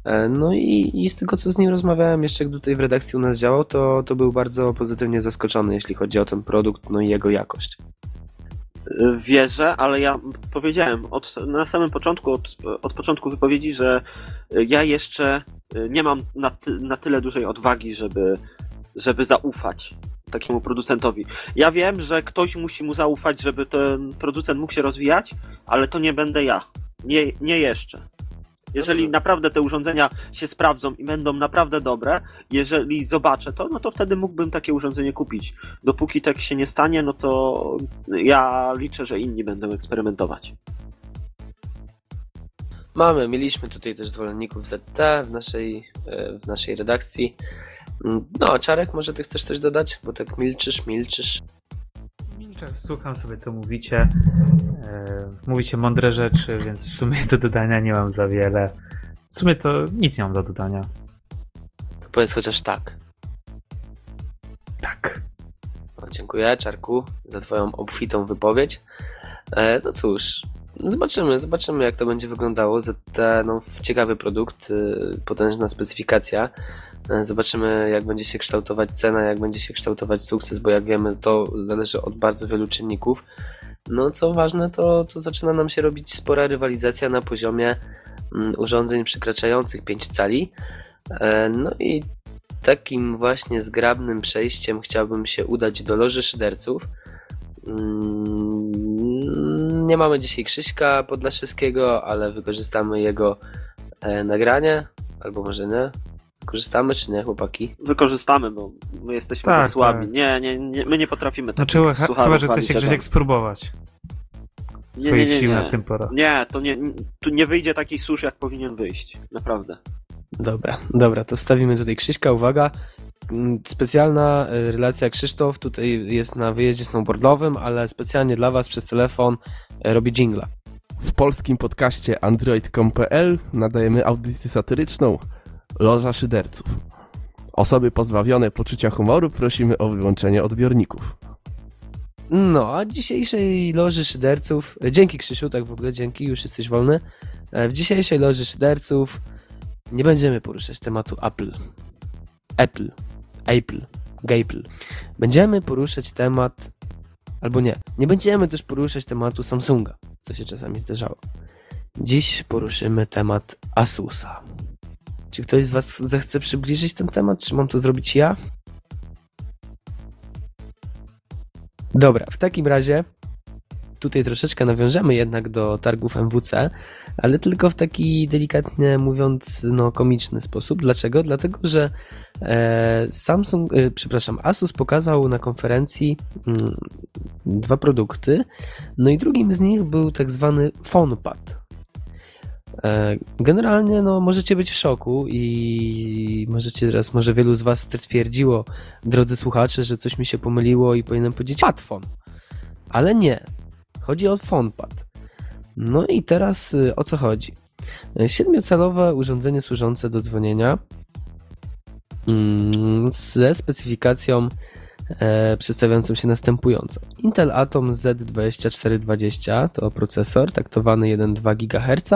E, No i, i z tego co z nim rozmawiałem jeszcze gdy tutaj w redakcji u nas działał, to, to był bardzo pozytywnie zaskoczony, jeśli chodzi o ten produkt, no i jego jakość. Wierzę, ale ja powiedziałem od, na samym początku, od, od początku wypowiedzi, że ja jeszcze y, nie mam na, ty, na tyle dużej odwagi, żeby, żeby zaufać takiemu producentowi. Ja wiem, że ktoś musi mu zaufać, żeby ten producent mógł się rozwijać, ale to nie będę ja. Nie, nie jeszcze. Jeżeli Dobrze. naprawdę te urządzenia się sprawdzą i będą naprawdę dobre, jeżeli zobaczę to, no to wtedy mógłbym takie urządzenie kupić. Dopóki tak się nie stanie, no to ja liczę, że inni będą eksperymentować. Mamy, mieliśmy tutaj też zwolenników ZT w naszej, e, w naszej redakcji. Mm, No, Czarek, może ty chcesz coś dodać? Bo tak milczysz, milczysz. Słucham sobie, co mówicie. E, mówicie mądre rzeczy, więc w sumie do dodania nie mam za wiele. W sumie to nic nie mam do dodania. To powiedz chociaż tak. Tak. No, dziękuję, Czarku, za Twoją obfitą wypowiedź. E, no cóż, zobaczymy, zobaczymy, jak to będzie wyglądało. ZT, no, ciekawy produkt, y, potężna specyfikacja. E, zobaczymy, jak będzie się kształtować cena, jak będzie się kształtować sukces, bo jak wiemy, to zależy od bardzo wielu czynników. No, co ważne, to, to zaczyna nam się robić spora rywalizacja na poziomie mm, urządzeń przekraczających 5 cali. E, no i takim właśnie zgrabnym przejściem chciałbym się udać do loży szyderców. Mm, Nie mamy dzisiaj Krzyśka Podlaszewskiego, ale wykorzystamy jego e, nagranie, albo może nie. Korzystamy czy nie, chłopaki? Wykorzystamy, bo my jesteśmy Tak, za słabi. tak. Nie, nie, nie, my nie potrafimy Znaczy, ch- słuchawek chyba, że chce się. Grzesiek spróbować Nie, swoich nie, nie, sił nie. na tym pora. Nie, to nie, tu nie wyjdzie taki susz, jak powinien wyjść. Naprawdę. Dobra, dobra, to wstawimy tutaj Krzyśka, uwaga. Mm, Specjalna e, relacja Krzysztof tutaj jest na wyjeździe snowboardowym, ale specjalnie dla Was przez telefon e, robi jingla. W polskim podcaście android.com.pl nadajemy audycję satyryczną Loża Szyderców. Osoby pozbawione poczucia humoru prosimy o wyłączenie odbiorników. No, a dzisiejszej loży szyderców, dzięki Krzysiu, tak w ogóle dzięki, już jesteś wolny. E, W dzisiejszej loży szyderców nie będziemy poruszać tematu Apple. Apple. Apple. Gapple. Będziemy poruszać temat, albo nie, nie będziemy też poruszać tematu Samsunga, co się czasami zdarzało. Dziś poruszymy temat Asusa. Czy ktoś z Was zechce przybliżyć ten temat, czy mam to zrobić ja? Dobra, w takim razie tutaj troszeczkę nawiążemy jednak do targów MWC, ale tylko w taki delikatnie mówiąc, no komiczny sposób. Dlaczego? Dlatego, że e, Samsung, e, przepraszam, Asus pokazał na konferencji mm, dwa produkty, no i drugim z nich był tak zwany PhonePad. E, Generalnie no, możecie być w szoku i możecie teraz, może wielu z Was stwierdziło, drodzy słuchacze, że coś mi się pomyliło i powinienem powiedzieć padfon. Ale nie. Chodzi o PhonePad. No i teraz y, o co chodzi? E, Siedmiocalowe urządzenie służące do dzwonienia mm, ze specyfikacją e, przedstawiającą się następująco. Intel Atom Z2420 to procesor taktowany 1,2 GHz,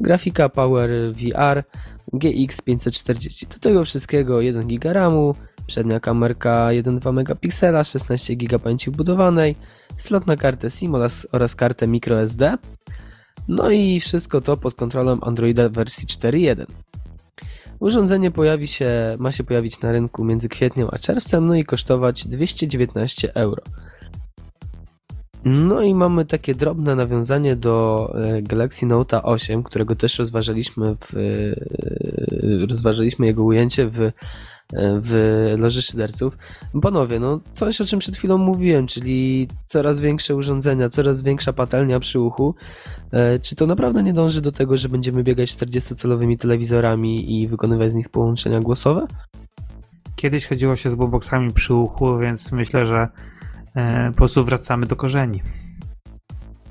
grafika Power VR GX 540. Do tego wszystkiego 1 GB RAMu, przednia kamerka 1,2 megapiksela, 16 GB pamięci wbudowanej, slot na kartę SIM oraz, oraz kartę microSD. No i wszystko to pod kontrolą Androida wersji 4.1. Urządzenie pojawi się, ma się pojawić na rynku między kwietniem a czerwcem, no i kosztować 219 euro. No i mamy takie drobne nawiązanie do e, Galaxy Note 8, którego też rozważaliśmy w, e, rozważaliśmy jego ujęcie w, e, w loży szyderców. Panowie, no coś o czym przed chwilą mówiłem, czyli coraz większe urządzenia, coraz większa patelnia przy uchu. Czy to naprawdę nie dąży do tego, że będziemy biegać 40-calowymi telewizorami i wykonywać z nich połączenia głosowe? Kiedyś chodziło się z boxami przy uchu, więc myślę, że e, po prostu wracamy do korzeni.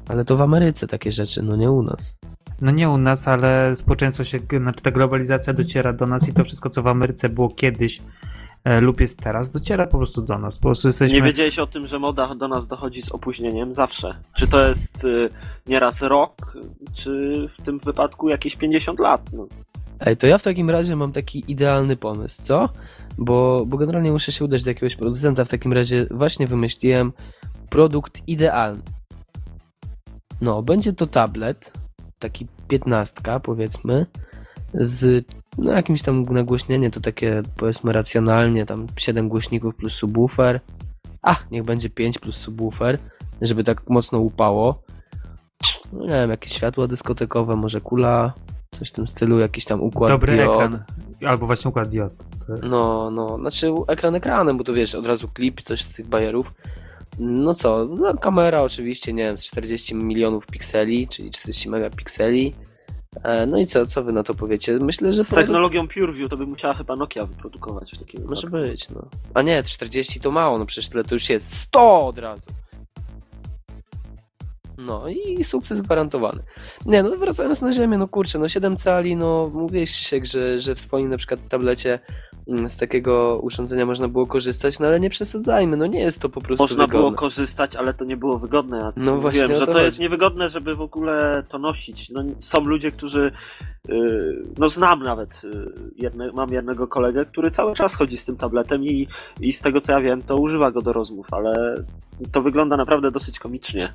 Ale to w Ameryce takie rzeczy, no nie u nas. No nie u nas, ale społeczeństwo się, znaczy ta globalizacja dociera do nas i to wszystko, co w Ameryce było kiedyś e, lub jest teraz, dociera po prostu do nas. Po prostu jesteśmy... Nie wiedziałeś o tym, że moda do nas dochodzi z opóźnieniem? Zawsze. Czy to jest y, nieraz rok, czy w tym wypadku jakieś 50 lat? No. Ej, to ja w takim razie mam taki idealny pomysł, co? Bo, bo generalnie muszę się udać do jakiegoś producenta, w takim razie właśnie wymyśliłem produkt idealny. No, będzie to tablet, taki piętnastka powiedzmy, z no, jakimś tam nagłośnieniem, to takie powiedzmy racjonalnie, tam 7 głośników plus subwoofer. A, niech będzie 5 plus subwoofer, żeby tak mocno upało. No nie wiem, jakieś światła dyskotekowe, może kula, coś w tym stylu, jakiś tam układ Dobry diod. ekran. Albo właśnie układ diod. No, no, znaczy ekran ekranem, bo tu wiesz, od razu klip, coś z tych bajerów. No co, no kamera oczywiście, nie wiem, z 40 milionów pikseli, czyli 40 megapikseli. E, No i co, co wy na to powiecie? Myślę, że Z technologią PureView to by musiała chyba Nokia wyprodukować w takim Może wypadku. być, no. A nie, 40 to mało, no przecież tyle to już jest 100 od razu. No i sukces gwarantowany. Nie, no wracając na ziemię, no kurczę, no 7 cali, no mówiłeś się, że, że w twoim na przykład tablecie z takiego urządzenia można było korzystać, no ale nie przesadzajmy, no nie jest to po prostu Można wygodne. było korzystać, ale to nie było wygodne. Ja No właśnie Wiem, o że to to jest niewygodne, żeby w ogóle to nosić. No, są ludzie, którzy. yy, No znam nawet. yy, Jedne, mam jednego kolegę, który cały czas chodzi z tym tabletem i, i z tego co ja wiem, to używa go do rozmów, ale to wygląda naprawdę dosyć komicznie.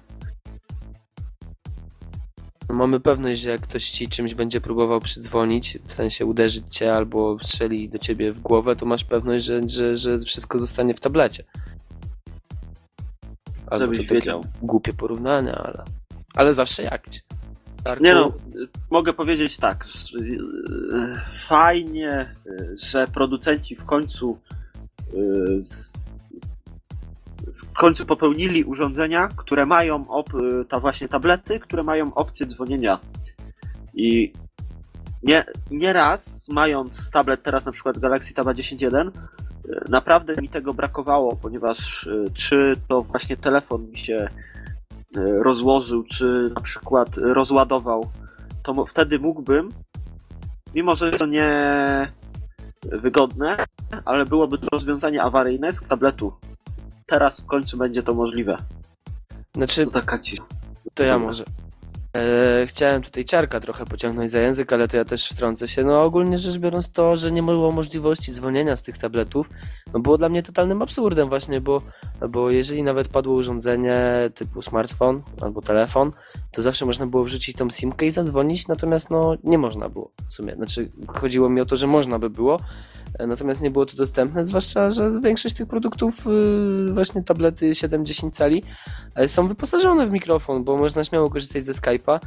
Mamy pewność, że jak ktoś ci czymś będzie próbował przydzwonić, w sensie uderzyć cię albo strzeli do ciebie w głowę, to masz pewność, że, że, że wszystko zostanie w tablecie. Albo to takie wiedział. głupie porównania, ale, ale zawsze jakieś. Darku, Nie no, mogę powiedzieć tak. y, Fajnie, y, że producenci w końcu w końcu popełnili urządzenia, które mają op, y, ta właśnie tablety, które mają opcję dzwonienia. I nie, nie raz, mając tablet teraz na przykład Galaxy Tab 10.1, y, naprawdę mi tego brakowało, ponieważ y, czy to właśnie telefon mi się rozłożył, czy na przykład rozładował, to wtedy mógłbym, mimo że to nie wygodne, ale byłoby to rozwiązanie awaryjne z tabletu. Teraz w końcu będzie to możliwe. Znaczy, To taka to ja może. E, chciałem tutaj czarka trochę pociągnąć za język, ale to ja też wtrącę się. No ogólnie rzecz biorąc to, że nie było możliwości dzwonienia z tych tabletów, no było dla mnie totalnym absurdem właśnie, bo, bo jeżeli nawet padło urządzenie typu smartfon albo telefon, to zawsze można było wrzucić tą simkę i zadzwonić, natomiast no nie można było w sumie. Znaczy chodziło mi o to, że można by było, e, natomiast nie było to dostępne, zwłaszcza, że większość tych produktów, y, właśnie tablety 7-10 cali, e, są wyposażone w mikrofon, bo można śmiało korzystać ze Skype'a,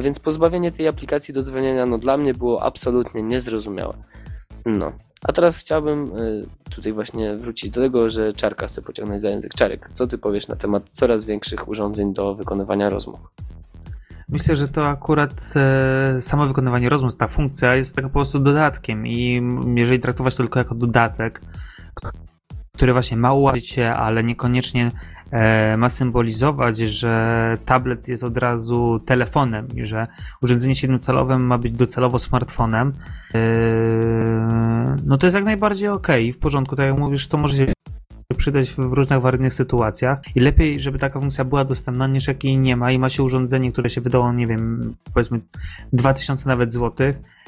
więc pozbawienie tej aplikacji do dzwonienia no dla mnie było absolutnie niezrozumiałe. No, a teraz chciałbym y, tutaj właśnie wrócić do tego, że Czarka chce pociągnąć za język. Czarek, co ty powiesz na temat coraz większych urządzeń do wykonywania rozmów? Myślę, że to akurat e, samo wykonywanie rozmów, ta funkcja jest tak po prostu dodatkiem i jeżeli traktować to tylko jako dodatek, który właśnie ma ułatwić ale niekoniecznie ma symbolizować, że tablet jest od razu telefonem i że urządzenie siedmiocalowe ma być docelowo smartfonem, e, no to jest jak najbardziej ok i w porządku, tak jak mówisz, to może się przydać w różnych awaryjnych sytuacjach i lepiej, żeby taka funkcja była dostępna, niż jak jej nie ma i ma się urządzenie, które się wydało, nie wiem, powiedzmy 2000 nawet złotych, e,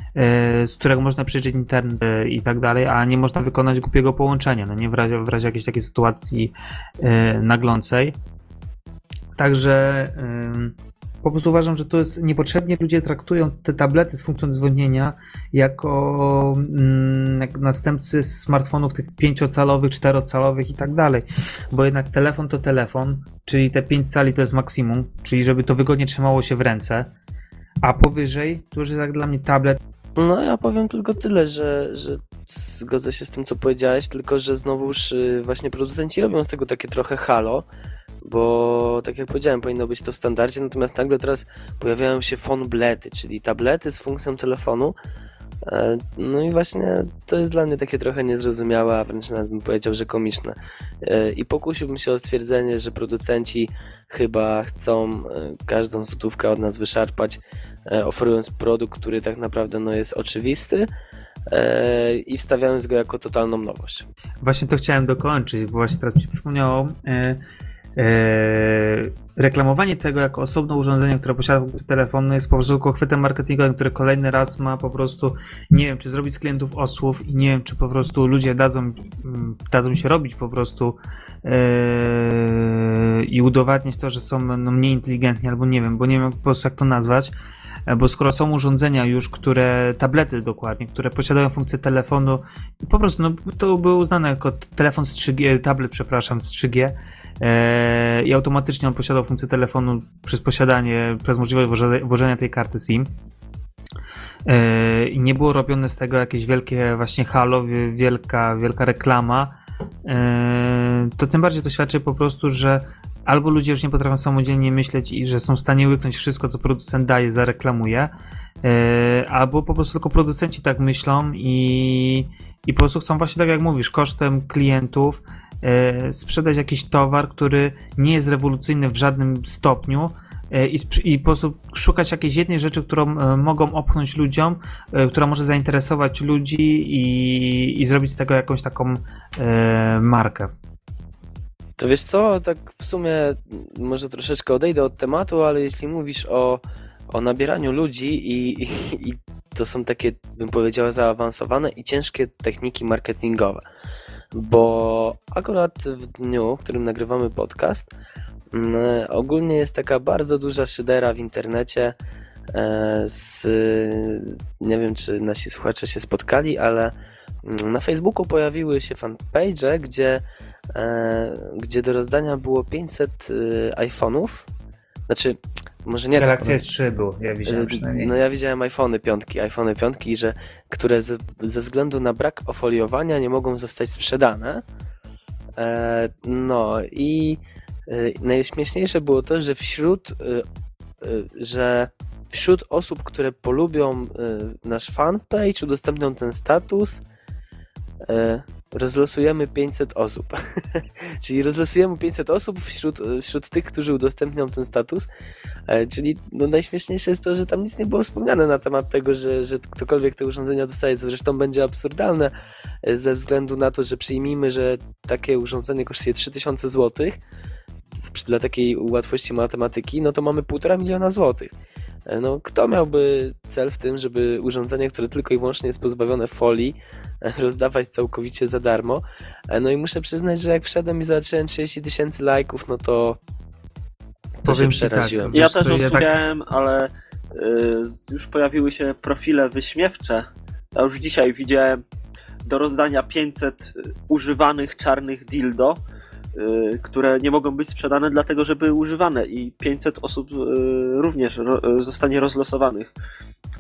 z którego można przejrzeć internet e, i tak dalej, a nie można wykonać głupiego połączenia, no nie w razie, w razie jakiejś takiej sytuacji e, naglącej. Także po prostu uważam, że to jest niepotrzebnie. Ludzie traktują te tablety z funkcją dzwonienia jako mm, jak następcy smartfonów tych pięciocalowych, czterocalowych i tak dalej. Bo jednak telefon to telefon, czyli te 5 cali to jest maksimum, czyli żeby to wygodnie trzymało się w ręce. A powyżej to już jest jak dla mnie tablet. No ja powiem tylko tyle, że, że zgodzę się z tym, co powiedziałeś, tylko że znowuż y, właśnie producenci robią z tego takie trochę halo, bo tak jak powiedziałem, powinno być to w standardzie, natomiast nagle teraz pojawiają się fonblety, czyli tablety z funkcją telefonu. E, No i właśnie to jest dla mnie takie trochę niezrozumiałe, a wręcz nawet bym powiedział, że komiczne. E, I pokusiłbym się o stwierdzenie, że producenci chyba chcą e, każdą złotówkę od nas wyszarpać, oferując produkt, który tak naprawdę no, jest oczywisty i wstawiając go jako totalną nowość. Właśnie to chciałem dokończyć, bo właśnie teraz mi się przypomniało. E, e, reklamowanie tego jako osobne urządzenie, które posiada telefonu jest po prostu tylko chwytem marketingowym, który kolejny raz ma po prostu, nie wiem, czy zrobić z klientów osłów i nie wiem, czy po prostu ludzie dadzą, mm, dadzą się robić po prostu e, i udowadniać to, że są no, mniej inteligentni, albo nie wiem, bo nie wiem po prostu jak to nazwać. Bo skoro są urządzenia już, które, tablety dokładnie, które posiadają funkcję telefonu, po prostu no, to było uznane jako telefon z 3G, tablet, przepraszam, z 3G, e, i automatycznie on posiadał funkcję telefonu przez posiadanie, przez możliwość włożenia, tej karty SIM. E, I nie było robione z tego jakieś wielkie właśnie halo, wie- wielka, wielka reklama. E, to tym bardziej to świadczy po prostu, że albo ludzie już nie potrafią samodzielnie myśleć i że są w stanie łyknąć wszystko, co producent daje, zareklamuje, albo po prostu tylko producenci tak myślą i, i po prostu chcą właśnie tak jak mówisz, kosztem klientów sprzedać jakiś towar, który nie jest rewolucyjny w żadnym stopniu e, i, i po prostu szukać jakiejś jednej rzeczy, którą e, mogą opchnąć ludziom, e, która może zainteresować ludzi i, i zrobić z tego jakąś taką e, markę. To wiesz co, tak w sumie może troszeczkę odejdę od tematu, ale jeśli mówisz o, o nabieraniu ludzi i, i, i to są takie, bym powiedział, zaawansowane i ciężkie techniki marketingowe. Bo akurat w dniu, w którym nagrywamy podcast, mm, ogólnie jest taka bardzo duża szydera w internecie e, z, nie wiem czy nasi słuchacze się spotkali, ale mm, na Facebooku pojawiły się fanpage, gdzie e, gdzie do rozdania było 500 y, iPhone'ów. Znaczy, może nie Galaxy tak. S3 był, ja widziałem y, przynajmniej. No ja widziałem iPhony piątki, iPhony piątki, że, które ze, ze względu na brak ofoliowania nie mogą zostać sprzedane. E, no i y, najśmieszniejsze było to, że wśród y, y, że wśród osób, które polubią y, nasz fanpage, udostępnią ten status, rozlosujemy 500 osób. [LAUGHS] czyli rozlosujemy 500 osób wśród, wśród tych, którzy udostępnią ten status. E, czyli no, najśmieszniejsze jest to, że tam nic nie było wspomniane na temat tego, że, że ktokolwiek te urządzenia dostaje, co zresztą będzie absurdalne e, ze względu na to, że przyjmijmy, że takie urządzenie kosztuje 3000 zł. dla takiej łatwości matematyki, no to mamy półtora miliona złotych. E, No, kto miałby cel w tym, żeby urządzenie, które tylko i wyłącznie jest pozbawione folii, e, rozdawać całkowicie za darmo? E, No i muszę przyznać, że jak wszedłem i zobaczyłem 30 tysięcy lajków, no to, to Powiem się tak, przeraziłem. Wiesz Ja też ja tak- usłyszałem, ale y, już pojawiły się profile wyśmiewcze. Ja już dzisiaj widziałem do rozdania 500 używanych czarnych dildo, y, które nie mogą być sprzedane dlatego, że były używane i 500 osób y, również y, zostanie rozlosowanych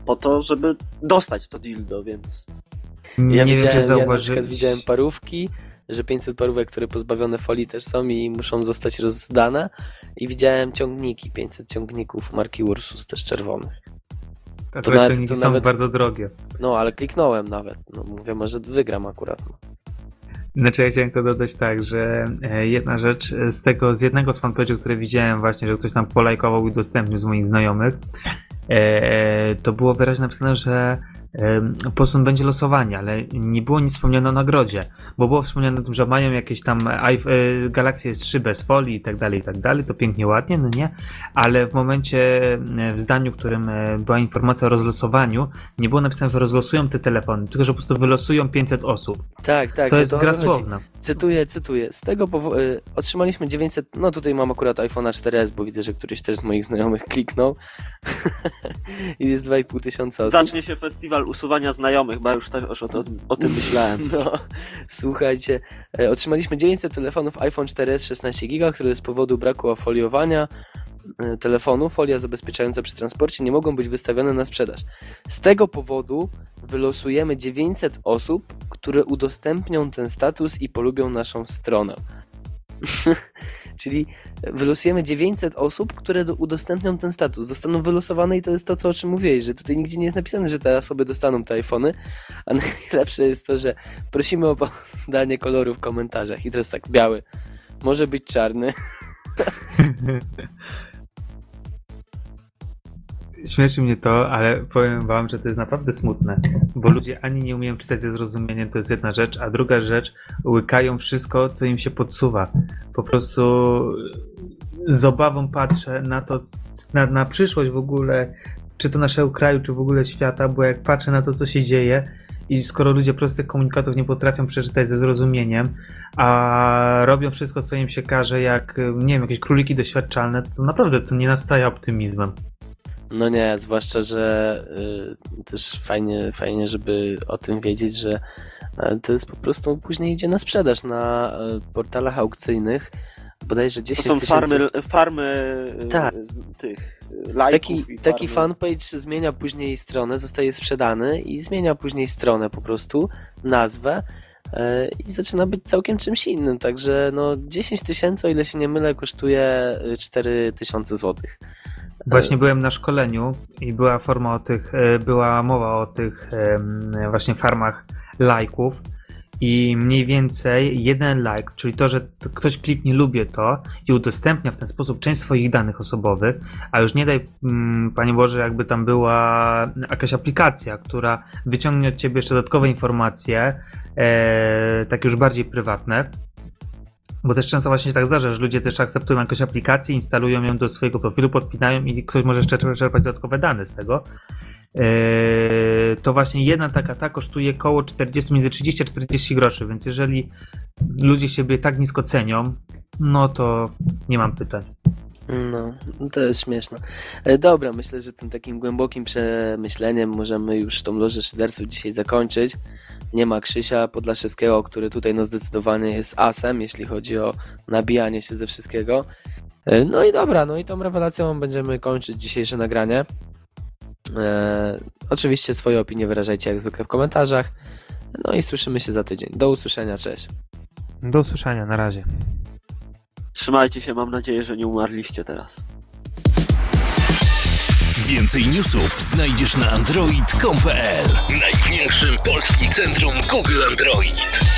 po to, żeby dostać to dildo, więc Ja, nie wiem, widziałem, czy ja na zauważyłeś. przykład widziałem parówki, że 500 parówek, które pozbawione folii też są i muszą zostać rozdane. I widziałem ciągniki, 500 ciągników marki Ursus, też czerwonych. Nawet- ciągniki to są nawet- bardzo drogie. No, ale kliknąłem nawet. No, mówię, może wygram akurat. No. Znaczy ja chciałem tylko dodać tak, że e, jedna rzecz e, z tego, z jednego z fanpage'ów, które widziałem właśnie, że ktoś tam polajkował i udostępnił z moich znajomych, e, to było wyraźnie napisane, że e, po prostu będzie losowanie, ale nie było nic wspomniane o nagrodzie, bo było wspomniane o tym, że mają jakieś tam e, Galaxy S3 bez folii i tak dalej, i tak dalej, to pięknie, ładnie, no nie, ale w momencie, e, w zdaniu, w którym e, była informacja o rozlosowaniu, nie było napisane, że rozlosują te telefony, tylko że po prostu wylosują 500 osób. Tak, tak. to no jest o gra chodzi. słowna. Cytuję, cytuję. Z tego powodu y, otrzymaliśmy 900. No tutaj mam akurat iPhone'a 4S, bo widzę, że któryś też z moich znajomych kliknął. [LAUGHS] I jest 2,5 tysiąca osób. zacznie się festiwal usuwania znajomych, bo już, o, o tym myślałem. [LAUGHS] No, słuchajcie, e, otrzymaliśmy 900 telefonów iPhone 4S 16 GB, które z powodu braku ofoliowania e, telefonu, folia zabezpieczająca przy transporcie nie mogą być wystawione na sprzedaż. Z tego powodu wylosujemy 900 osób, które udostępnią ten status i polubią naszą stronę. [LAUGHS] Czyli wylosujemy 900 osób, które do, udostępnią ten status. Zostaną wylosowane i to jest to, co, o czym mówiłeś, że tutaj nigdzie nie jest napisane, że te osoby dostaną te iPhony, a [LAUGHS] najlepsze jest to, że prosimy o podanie koloru w komentarzach. I teraz tak, biały. Może być czarny. [LAUGHS] Śmieszy mnie to, ale powiem wam, że to jest naprawdę smutne, bo ludzie ani nie umieją czytać ze zrozumieniem, to jest jedna rzecz, a druga rzecz, łykają wszystko, co im się podsuwa. Po prostu z obawą patrzę na to, na, na przyszłość w ogóle, czy to naszego kraju, czy w ogóle świata, bo jak patrzę na to, co się dzieje i skoro ludzie prostych komunikatów nie potrafią przeczytać ze zrozumieniem, a robią wszystko, co im się każe, jak, nie wiem, jakieś króliki doświadczalne, to naprawdę to nie nastaja optymizmem. No nie, zwłaszcza, że y, też fajnie, fajnie, żeby o tym wiedzieć, że y, to jest po prostu później idzie na sprzedaż na y, portalach aukcyjnych. Bodajże To 10 są tysięcy. farmy, farmy y, Tak. z tych lajków Taki, taki fanpage zmienia później stronę, zostaje sprzedany i zmienia później stronę po prostu, nazwę e, i zaczyna być całkiem czymś innym. Także no 10 tysięcy, o ile się nie mylę, kosztuje 4 tysiące złotych. Właśnie byłem na szkoleniu i była forma o tych, e, była mowa o tych właśnie farmach lajków. I mniej więcej jeden like, czyli to, że ktoś kliknie lubię to i udostępnia w ten sposób część swoich danych osobowych, a już nie daj, mm, Panie Boże, jakby tam była jakaś aplikacja, która wyciągnie od Ciebie jeszcze dodatkowe informacje, e, takie już bardziej prywatne, bo też często właśnie się tak zdarza, że ludzie też akceptują jakąś aplikację, instalują ją do swojego profilu, podpinają i ktoś może jeszcze czerpać dodatkowe dane z tego. Eee, to właśnie jedna taka ta kosztuje około 40, między 30 a 40 groszy, więc jeżeli ludzie siebie tak nisko cenią, no to nie mam pytań. No, to jest śmieszne. E, Dobra, myślę, że tym takim głębokim przemyśleniem możemy już tą lożę szyderców dzisiaj zakończyć. Nie ma Krzysia Podlaszewskiego, który tutaj no zdecydowanie jest asem, jeśli chodzi o nabijanie się ze wszystkiego. E, No i dobra, no i tą rewelacją będziemy kończyć dzisiejsze nagranie. E, oczywiście swoje opinie wyrażajcie jak zwykle w komentarzach. No i słyszymy się za tydzień. Do usłyszenia, cześć. Do usłyszenia, na razie. Trzymajcie się, mam nadzieję, że nie umarliście teraz. Więcej newsów znajdziesz na android.com.pl Największym polskim centrum Google Android.